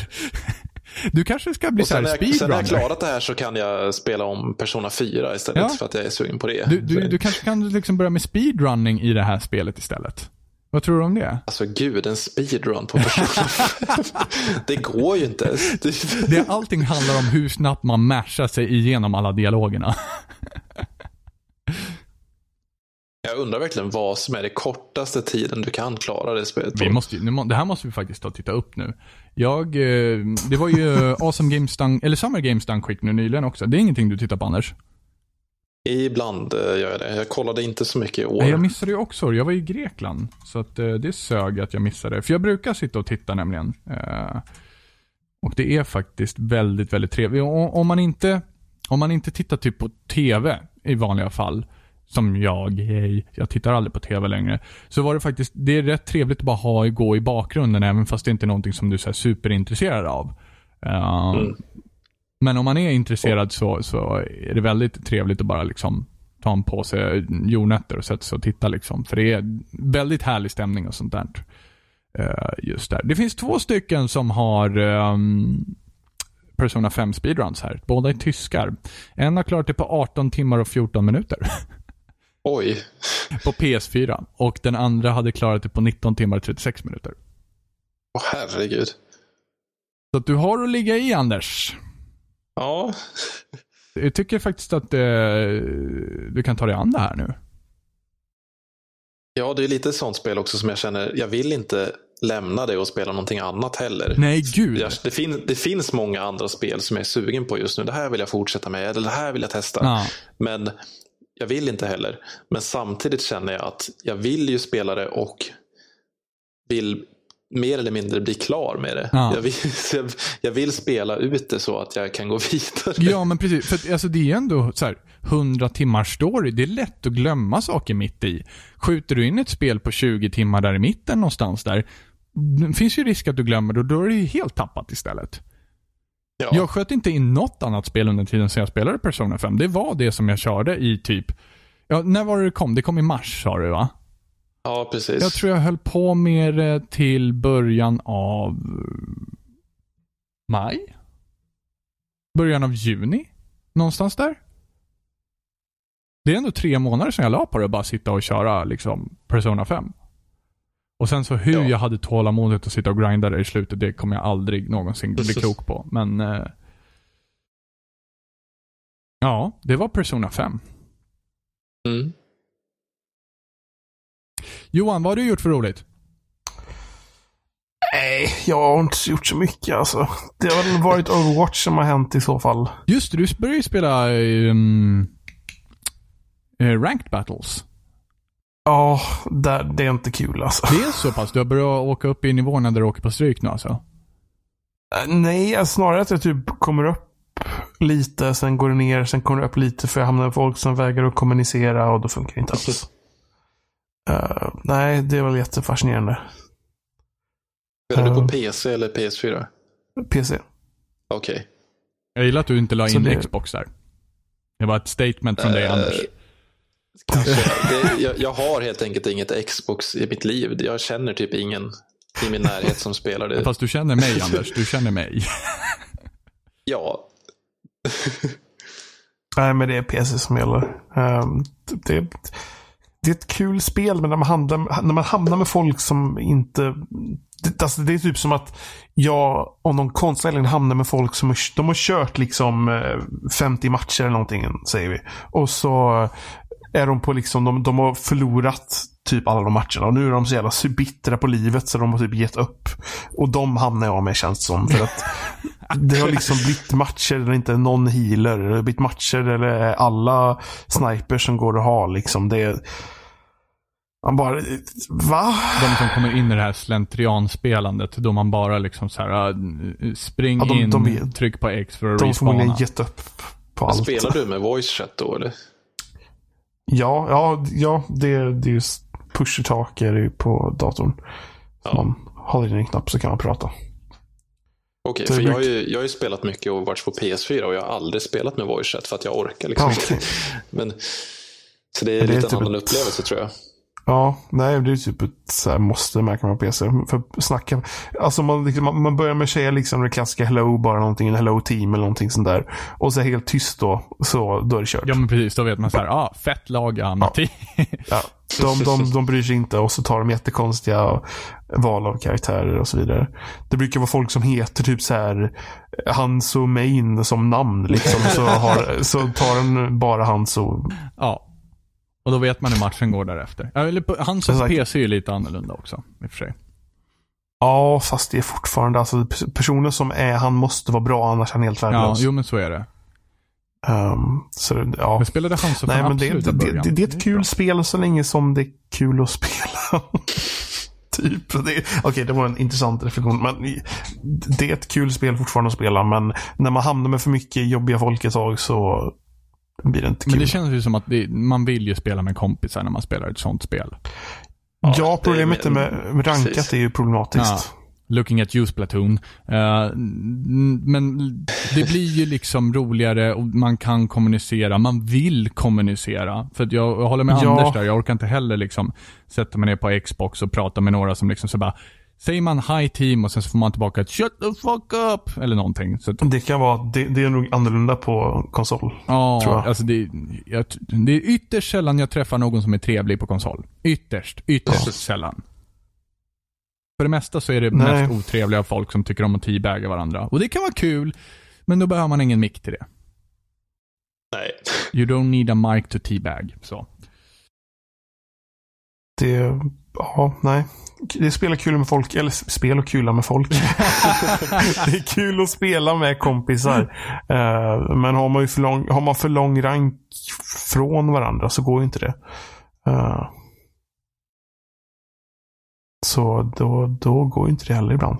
Du kanske ska bli Och så sen, när jag, speedrunner. klarat det här så kan jag spela om Persona 4 istället Ja. för att jag är sugen på det. Du, du, du kanske kan liksom börja med speedrunning i det här spelet istället. Vad tror du om det? Alltså gud, en speedrun på Persona 5. det går ju inte. Det, allting handlar om hur snabbt man mashar sig igenom alla dialogerna. Jag undrar verkligen vad som är det kortaste tiden du kan klara det spelet. Vi måste, nu, det här måste vi faktiskt ta och titta upp nu. Jag, eh, det var ju Awesome Games Done, eller Summer Games Done Quick nu nyligen också. Det är ingenting du tittar på Anders? Ibland eh, gör jag det. Jag kollade inte så mycket i år. Nej, jag missade ju också. Jag var i Grekland. Så att eh, det sög att jag missade. För jag brukar sitta och titta nämligen. Eh, och det är faktiskt väldigt, väldigt trevligt. Om, man inte, om man inte tittar typ på TV i vanliga fall. Som jag, hej, jag tittar aldrig på TV längre. Så var det faktiskt, det är rätt trevligt att bara ha gå i bakgrunden även fast det inte är någonting som du är superintresserad av. Eh, Mm. Men om man är intresserad så, så är det väldigt trevligt att bara liksom ta en påse jordnötter och sätta sig och titta liksom. För det är väldigt härlig stämning och sånt där. Eh, just där. Det finns två stycken som har ehm, Persona 5 speedruns här. Båda är tyskar. En har klarat det på 18 timmar och 14 minuter Oj. på PS4. Och den andra hade klarat det på 19 timmar och 36 minuter. Åh herregud. Så att du har att ligga i Anders. Ja. Jag tycker faktiskt att eh, du kan ta dig an det här nu. ja, det är lite sånt spel också som jag känner, jag vill inte lämna det och spela någonting annat heller. Nej, gud. Jag, det, fin, det finns många andra spel som jag är sugen på just nu. Det här vill jag fortsätta med, eller det här vill jag testa. Ja. Men jag vill inte heller. Men samtidigt känner jag att jag vill ju spela det och vill mer eller mindre bli klar med det. Ja. Jag, vill, jag, jag vill spela ut det så att jag kan gå vidare. Ja, men precis. För att, alltså, det är ändå så här, 100 timmars story. Det är lätt att glömma saker mitt i. Skjuter du in ett spel på 20 timmar där i mitten någonstans där, det finns ju risk att du glömmer det och då är det ju helt tappat istället. Ja. Jag sköt inte in något annat spel under tiden som jag spelade Persona 5. Det var det som jag körde i typ, ja, när var det det kom? Det kom i mars sa du va? ja, precis. Jag tror jag höll på med det till början av maj? Början av juni? Någonstans där? Det är ändå tre månader sedan jag la på det bara sitta och köra liksom Persona 5. Och sen så hur Ja. jag hade tålamodet att sitta och grinda det i slutet, det kommer jag aldrig någonsin bli klok på. Men... Eh, ja, det var Persona 5. Mm. Johan, vad har du gjort för roligt? Nej, jag har inte gjort så mycket alltså. Det har väl varit Overwatch som har hänt i så fall. Just det, du började ju spela um, Ranked Battles. Ja, det, det är inte kul alltså. Det är så pass? Du har börjat åka upp i nivåerna där du åker på stryk nu alltså? Eh, Nej, snarare att jag typ kommer upp lite, sen går det ner, sen kommer det upp lite för jag hamnar med folk som vägrar att kommunicera och då funkar det inte alls. Eh, nej, det är väl jättefascinerande. Spelar du på PC eller PS4? PC. Okej. Jag gillar att du inte la in det- Xbox där. Det var ett statement från dig, Eh, Anders. Kanske. Det, jag, jag har helt enkelt inget Xbox i mitt liv. Jag känner typ ingen i min närhet som spelar det. Fast du känner mig, Anders. Du känner mig. Ja, Nej, men det är PC som gäller. Ehm, det, det är ett kul spel, men när man, handlar, när man hamnar med folk som inte... Det, alltså det är typ som att jag av någon konstig anledning hamnar med folk som de har kört liksom eh, 50 matcher eller någonting, säger vi. Och så är de på liksom, de, de har förlorat typ alla de matcherna. Och nu är de så jävla bittra på livet så de har typ gett upp. Och de hamnar jag med känns som. För att det har liksom blivit matcher där det inte är någon healer. Det har blivit matcher där det är alla snipers som går att ha liksom. Det är, man bara, va? De som kommer in i det här slentrianspelandet, då man bara liksom så här, äh, spring Ja, de- in, de- tryck på X för att De har förmodligen respawna. gett upp på allt. Spelar du med voice chat då eller? Ja, ja, ja det, det är ju push och talk är det ju på datorn. Ja. man håller in en knapp så kan man prata. Okej, Så för jag har, ju, jag har ju spelat mycket Overwatch på PS4 och jag har aldrig spelat med voice chat för att jag orkar liksom okej. Men, så det är det är lite typ en annan ett- upplevelse tror jag. Ja, nej det är typ ett så här, måste märka man på PC. För snacka, alltså man, liksom, man, börjar med att säga liksom det klassiska hello, bara någonting, en hello team eller någonting sånt där. Och så är helt tyst då, så då är det kört. Ja men precis, då vet man så här, ah, fett lag, ja. Ja, de, de, de bryr sig inte och så tar de jättekonstiga val av karaktärer och så vidare. Det brukar vara folk som heter typ så här Hanso Main som namn liksom. Så, har, så tar den bara Hanso. ja. Och då vet man hur matchen går därefter. Ja, eller Hans Exakt. PC är ju lite annorlunda också, i och för sig. Ja, fast det är fortfarande alltså personer som är, han måste vara bra annars är han helt Ja, värdelös. jo men så är det. Ehm, så det, ja. Men spelade Nej, från men det, det, det, det, det är ett kul bra. spel så länge som det är kul att spela. typ. Det- Okej, det var en intressant reflektion. Men det är ett kul spel fortfarande att spela, men när man hamnar med för mycket jobbiga folk ett tag så blir det inte kul. Men det känns ju som att det, man vill ju spela med kompisar när man spelar ett sånt spel. ja, är problemet mer- med, med rankat precis. är ju problematiskt. Looking at you Splatoon. N- men det blir ju liksom roligare och man kan kommunicera. Man vill kommunicera. För att jag, jag håller med Ja. Anders där. Jag orkar inte heller liksom sätta mig ner på Xbox och prata med några som liksom så bara Säger man hi team och sen så får man tillbaka ett shut the fuck up eller någonting. Så att, Det kan vara, det, det är nog annorlunda på konsol. ja, tror jag. alltså det, jag, det är ytterst sällan jag träffar någon som är trevlig på konsol. Ytterst, ytterst Ja. sällan. För det mesta så är det Nej. mest otrevliga folk som tycker om att teabagga varandra. Och det kan vara kul, men då behöver man ingen mick till det. Nej. You don't need a mic to teabag. Så. Det, ja, nej. Det är spel och kul med folk, eller spel och kula med folk. det är kul att spela med kompisar. Eh, men har man, ju för lång, har man för lång rank från varandra så går ju inte det. Eh, så då, då går ju inte det heller ibland.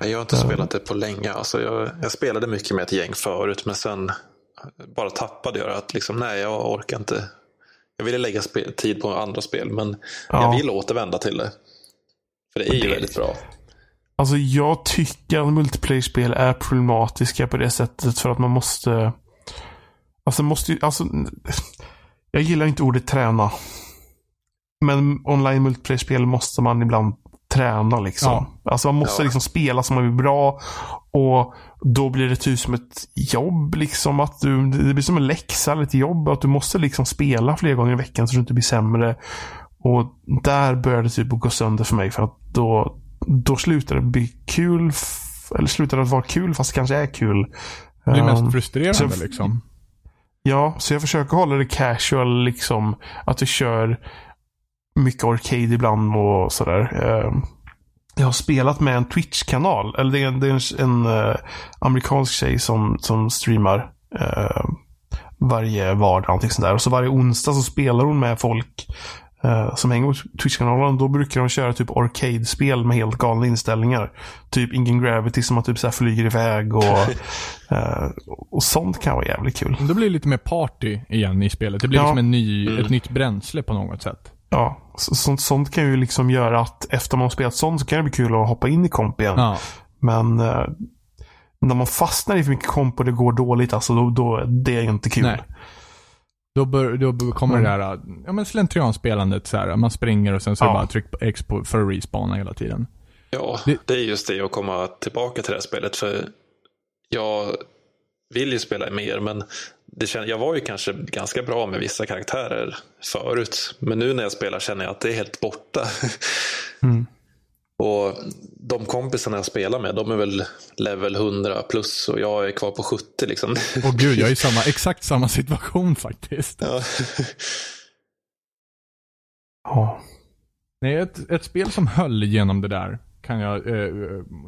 Jag har inte Ja. spelat det på länge. Alltså jag, jag spelade mycket med ett gäng förut, men sen bara tappade jag det. Att liksom, nej, jag orkar inte. Jag ville lägga spe- tid på andra spel, men Ja. jag vill återvända till det. För det är ju Det- väldigt bra. Alltså jag tycker att multiplayer-spel är problematiska på det sättet för att man måste... Alltså måste ju, alltså... Jag gillar inte ordet träna. Men online multiplayer-spel måste man ibland träna liksom. Ja. Alltså man måste Ja. liksom spela så man blir bra. Och då blir det typ som ett jobb liksom. Att du, det blir som en läxa eller ett jobb. Att du måste liksom spela flera gånger i veckan så du inte blir sämre. Och där började det typ gå sönder för mig. För att då, då slutar det bli kul. Eller slutar det vara kul fast det kanske är kul. Det blir Um, mest frustrerande så- liksom. Ja, så jag försöker hålla det casual liksom. Att vi kör mycket arcade ibland och sådär. Eh, Jag har spelat med en Twitch-kanal. Eller det är, det är en, en eh, amerikansk tjej som, som streamar eh, varje vardag. Någonting sånt där. Och så varje onsdag så spelar hon med folk eh, som hänger på Twitch-kanalen. Då brukar de köra typ arcade-spel med helt galna inställningar. Typ Ingen Gravity som man typ så här flyger iväg och, eh, och sånt kan vara jävligt kul. Då blir det lite mer party igen i spelet. Det blir Ja. liksom en ny, Mm. ett nytt bränsle på något sätt. Ja, så, sånt, sånt kan ju liksom göra att efter man har spelat sånt så kan det bli kul att hoppa in i komp igen. Ja. Men eh, när man fastnar i för mycket komp och det går dåligt, alltså då, då det är inte kul. Nej. Då, bör, då kommer Mm. det där ja, men slentrianspelandet. Så här, man springer och sen så Ja. bara tryck på X på, för att respawna hela tiden. Ja, Det- det... är just det att komma tillbaka till det här spelet. För jag vill ju spela mer, men det känner, jag var ju kanske ganska bra med vissa karaktärer förut. Men nu när jag spelar känner jag att det är helt borta. Mm. Och de kompisarna jag spelar med, de är väl level 100 plus och jag är kvar på 70 liksom. Åh gud, jag är i samma, exakt samma situation faktiskt. Ja. Ja. Nej, ett, ett spel som höll igenom det där, kan jag, eh,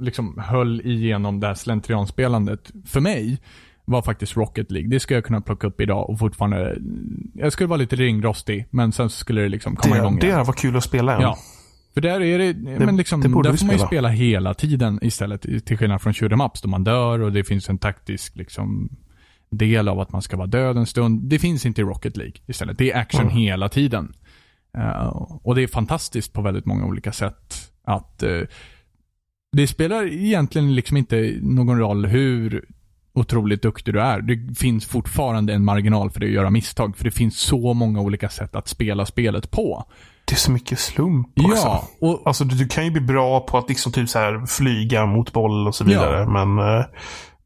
liksom höll igenom det här slentrianspelandet, för mig, var faktiskt Rocket League. Det skulle jag kunna plocka upp idag och fortfarande, jag skulle vara lite ringrostig, men sen skulle det liksom komma igång Det, igen. det var kul att spela än. Ja. För där är det, men liksom, det där får man ju spela. hela tiden istället. Till skillnad från shoot 'em ups då man dör och det finns en taktisk liksom, del av att man ska vara död en stund. Det finns inte i Rocket League istället. Det är action Mm. hela tiden. Eh, och det är fantastiskt på väldigt många olika sätt. Att eh, Det spelar egentligen liksom inte någon roll hur otroligt duktig du är. Det finns fortfarande en marginal för dig att göra misstag. För det finns så många olika sätt att spela spelet på. Det är så mycket slump också. Ja, och Alltså du, du kan ju bli bra på att liksom typ så här flyga mot boll och så vidare. Men eh,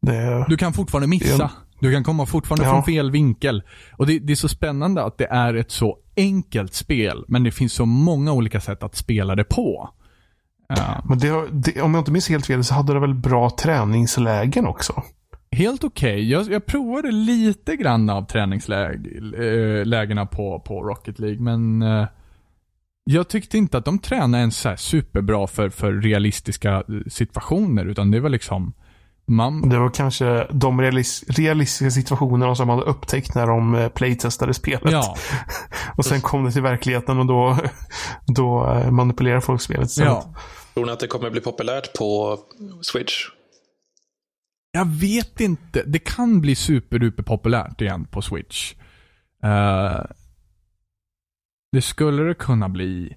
det... Du kan fortfarande missa. Ja. Du kan komma fortfarande Ja. från fel vinkel. Och det, det är så spännande att det är ett så enkelt spel, men det finns så många olika sätt att spela det på. Ja. Men det, det, om jag inte minns helt fel så hade det väl bra träningslägen också? Helt okej. Jag, jag provade lite grann av träningslägena på, på Rocket League, men eh, jag tyckte inte att de tränade ens så här superbra för, för realistiska eh, situationer, utan det var liksom man, Det var kanske de realis, realistiska situationerna som man hade upptäckt när de eh, playtestade spelet. ja, Och sen kom det till verkligheten och då, då eh, manipulerar folk spelet ja. Tror ni att det kommer bli populärt på Switch? Jag vet inte. Det kan bli superduper populärt igen på Switch. Uh, det skulle det kunna bli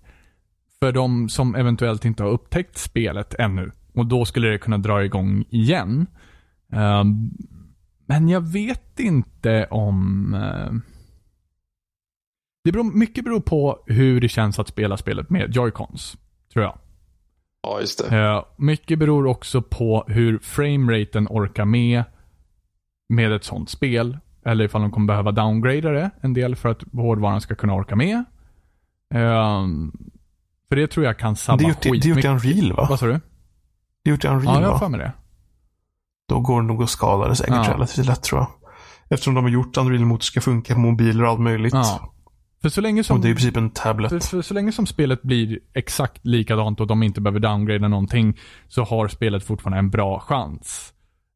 för de som eventuellt inte har upptäckt spelet ännu. Och då skulle det kunna dra igång igen. Eh, men jag vet inte om... Uh, det beror, mycket beror på hur det känns att spela spelet med Joy-Cons. Tror jag. Ja, just det. Eh, mycket beror också på hur frameraten orkar med med ett sånt spel. Eller ifall de kommer behöva downgrada det en del för att hårdvaran ska kunna orka med. Ehm, för det tror jag kan sabba Det gjort, i- det är gjort i. Unreal va? Vad sa du? Det är gjort i Unreal Ja, jag har va? för mig det. Då går det nog att skada det säkert Ja. relativt lätt tror jag. Eftersom de har gjort Unreal Motor ska funka på mobiler och allt möjligt. Ja. För så länge som... Och det är i princip en För, tablet. för så länge som spelet blir exakt likadant och de inte behöver downgrada någonting så har spelet fortfarande en bra chans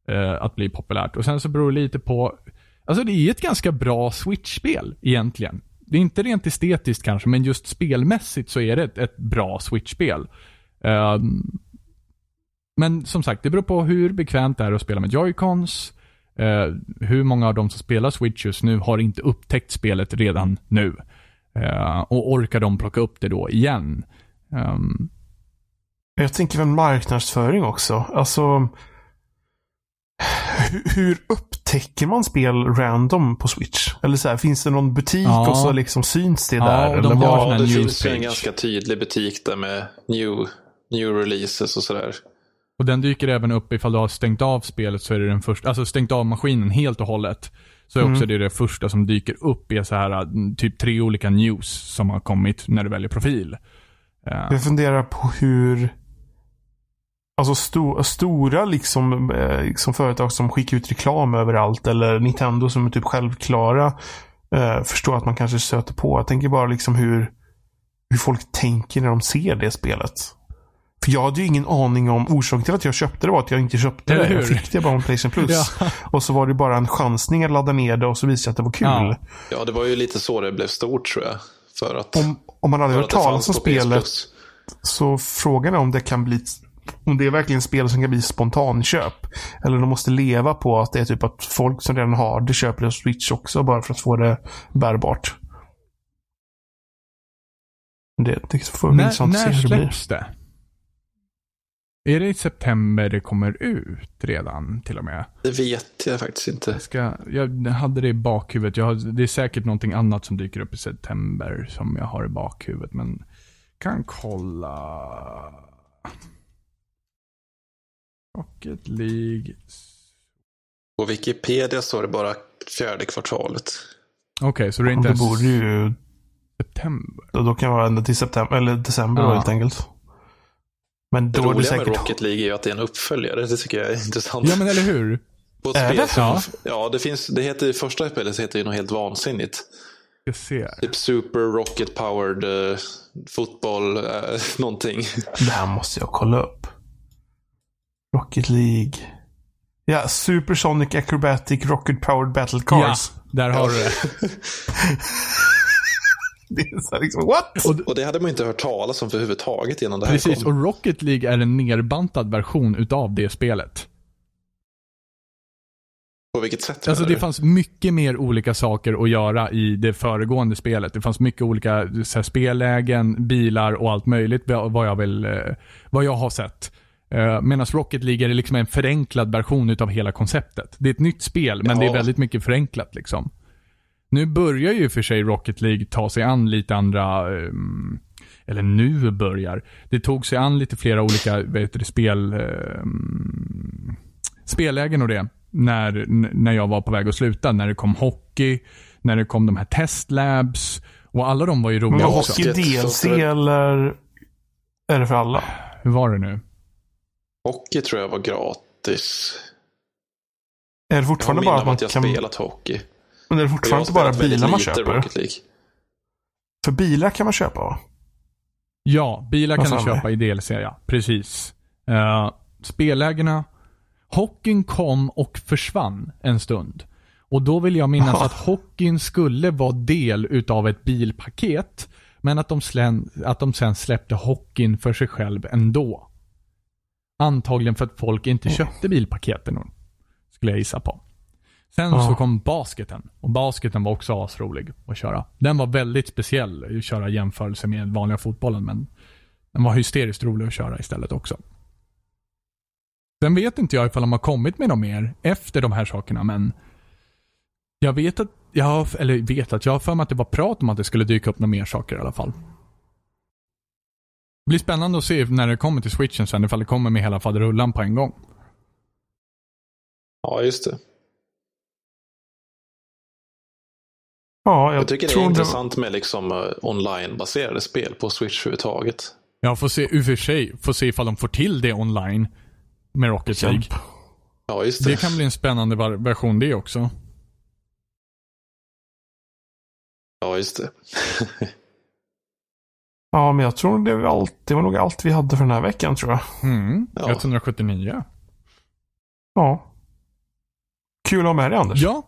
eh, att bli populärt. Och sen så beror det lite på, alltså det är ett ganska bra Switch-spel egentligen. Det är inte rent estetiskt kanske, men just spelmässigt så är det ett, ett bra Switch-spel. Ehm, men som sagt, det beror på hur bekvämt det är att spela med Joy-Cons. Eh, hur många av de som spelar Switch just nu har inte upptäckt spelet redan nu. Eh, och orkar de plocka upp det då igen? Ehm, Jag tänker väl marknadsföring också. Alltså. Hur, upptäcker man spel random på Switch? Eller så här, finns det någon butik Ja. och så liksom syns det Ja, där? och eller de har Ja, det finns ju en ganska tydlig butik där med new, new releases och sådär. och den dyker även upp ifall du har stängt av spelet så är det den första, alltså stängt av maskinen helt och hållet. Så är Mm. också det det första som dyker upp är så här mm, typ tre olika news som har kommit när du väljer profil. Eh, Jag funderar på hur Alltså sto, stora liksom, eh, liksom företag som skickar ut reklam överallt eller Nintendo som är typ självklara eh, förstår att man kanske stöter på. Jag tänker bara liksom hur, hur folk tänker när de ser det spelet. För jag hade ju ingen aning om orsaken till att jag köpte det var att jag inte köpte det. Jag fick det bara om Playstation Plus. Ja. Och så var det bara en chansning att ladda ner det och så visade det att det var kul. Ja. Ja, det var ju lite så det blev stort tror jag. För att, Om, om man hade hört talas om spelet. Så frågan är om det kan bli om det är verkligen spel som kan bli spontanköp. Eller de måste leva på att det är typ att folk som redan har det köper en Switch också bara för att få det bärbart. Det, det får bli när intressant att se när hur det blir. släpps det? Är det i september det kommer ut redan till och med? Det vet jag faktiskt inte. Jag, ska, jag hade det i bakhuvudet. Jag har, det är säkert någonting annat som dyker upp i september som jag har i bakhuvudet. Men kan kolla. Rocket League. På Wikipedia står det bara fjärde kvartalet. Okej, så det är inte det ens borde ju, september. då kan det vara ända till september, eller december Ja. helt enkelt. Men då det roliga säkert... med Rocket League är ju att det är en uppföljare. Det tycker jag är intressant. Ja, men eller hur? På spel det? som, Ja. ja. det finns, det heter i första spelet så heter det något helt vansinnigt. Jag ser. Typ Super Rocket Powered eh, fotboll, eh, någonting. Det här måste jag kolla upp. Rocket League. Ja, Supersonic Acrobatic Rocket Powered Battle Ja, Cars. där har du det. Det är så liksom, what? Och, Och det hade man inte hört talas om för överhuvudtaget innan det här precis, kom. och Rocket League är en nerbantad version utav det spelet. På vilket sätt? Alltså det fanns mycket mer olika saker att göra i det föregående spelet. Det fanns mycket olika så här, spellägen, bilar och allt möjligt vad jag, vill, eh, vad jag har sett. Uh, Medan Rocket League är liksom en förenklad version utav hela konceptet. Det är ett nytt spel, men Ja. det är väldigt mycket förenklat liksom. Nu börjar ju för sig Rocket League ta sig an lite andra, ehm, eller nu börjar. Det tog sig an lite flera olika heter det, spel, ehm, spellägen och det. När, när jag var på väg att sluta. När det kom hockey, när det kom de här testlabs. Och alla de var ju Men roliga Ja, också. Hockey DLC eller är det för alla? Hur var det nu? Hockey tror jag var gratis. Är det Jag fortfarande minne bara att man att jag kan... spelat hockey. Men är det har fortfarande inte bara bilar man köper? För bilar kan man köpa va? Ja, bilar kan du köpa i DLC, ja. Precis. Uh, spellägena. Hockeyn kom och försvann en stund. Och då vill jag minnas att hockeyn skulle vara del utav ett bilpaket. Men att de, slän, att de sen släppte hockeyn för sig själv ändå. Antagligen för att folk inte köpte bilpaketen. Skulle jag gissa på. Sen Ja. så kom basketen. Och basketen var också asrolig att köra. Den var väldigt speciell att köra i jämförelse med vanliga fotbollen. Men den var hysteriskt rolig att köra istället också. Sen vet inte jag ifall de har kommit med något mer efter de här sakerna, men jag vet att, jag har, eller vet att, jag har för mig att det var prat om att det skulle dyka upp några mer saker i alla fall. Det blir spännande att se när det kommer till switchen sen, ifall det kommer med hela faderullan på en gång. Ja, just det. Ja, jag, Jag tycker det är det- intressant med liksom eh, online-baserade spel på Switch överhuvudtaget. Jag får se, i och för sig, får se ifall de får till det online med Rocket League. Ja, just det. Det kan bli en spännande version det också. Ja, just det. Ja, men jag tror det var, allt, det var nog allt vi hade för den här veckan tror jag. Mm, Ja. 179. Ja. Kul att ha med dig Anders. Ja,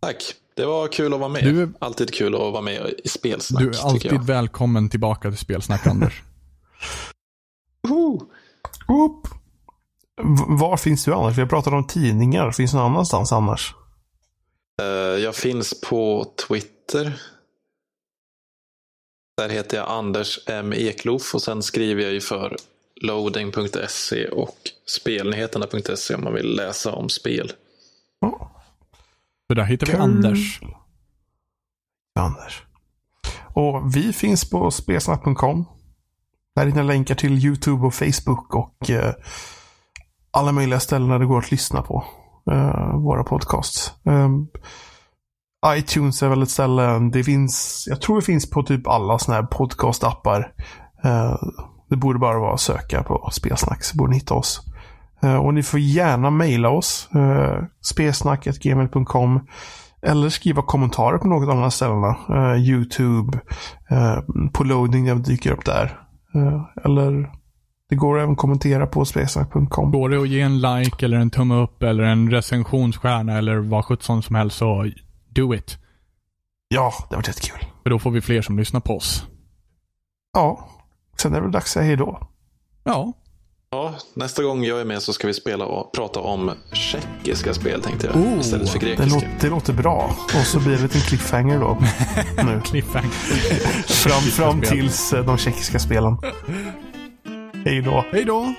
Tack. Det var kul att vara med. Du är- Alltid kul att vara med i spelsnack. du är alltid jag. välkommen tillbaka till Spelsnack, Anders. Oop. Var finns du annars? Vi har pratat om tidningar. Finns det någon annanstans annars? Eh, Jag finns på Twitter. Där heter jag Anders M. Eklof och sen skriver jag ju för loading.se och spelnyheterna.se om man vill läsa om spel. Ja. Så där hittar vi Kul. Anders. Anders. Och vi finns på spelsnack.com. Där hittar ni länkar till YouTube och Facebook och eh, alla möjliga ställen där det går att lyssna på eh, våra podcasts. Um, iTunes är väl ett ställe. Det finns, jag tror det finns på typ alla sådana här podcastappar. Uh, det borde bara vara att söka på spelsnack så borde ni hitta oss. Eh, och ni får gärna mejla oss. Uh, spelsnack.gmail.com eller skriva kommentarer på något annat ställena. Eh, YouTube, eh, på loading, det dyker upp där. Eh, eller det går även att kommentera på spelsnack.com. Går det att ge en like eller en tumme upp eller en recensionsstjärna eller vad sjutton som helst så do it. Ja, det var jättekul. För då får vi fler som lyssnar på oss. Ja, sen är det väl dags att säga hej då. Ja, Ja, nästa gång jag är med så ska vi spela och prata om tjeckiska spel tänkte jag. Oh, istället för grekiska. Det låter, det låter bra. Och så blir det en cliffhanger då. Nu. cliffhanger. fram, fram tills eh, de tjeckiska spelen. Hej då. Hej då.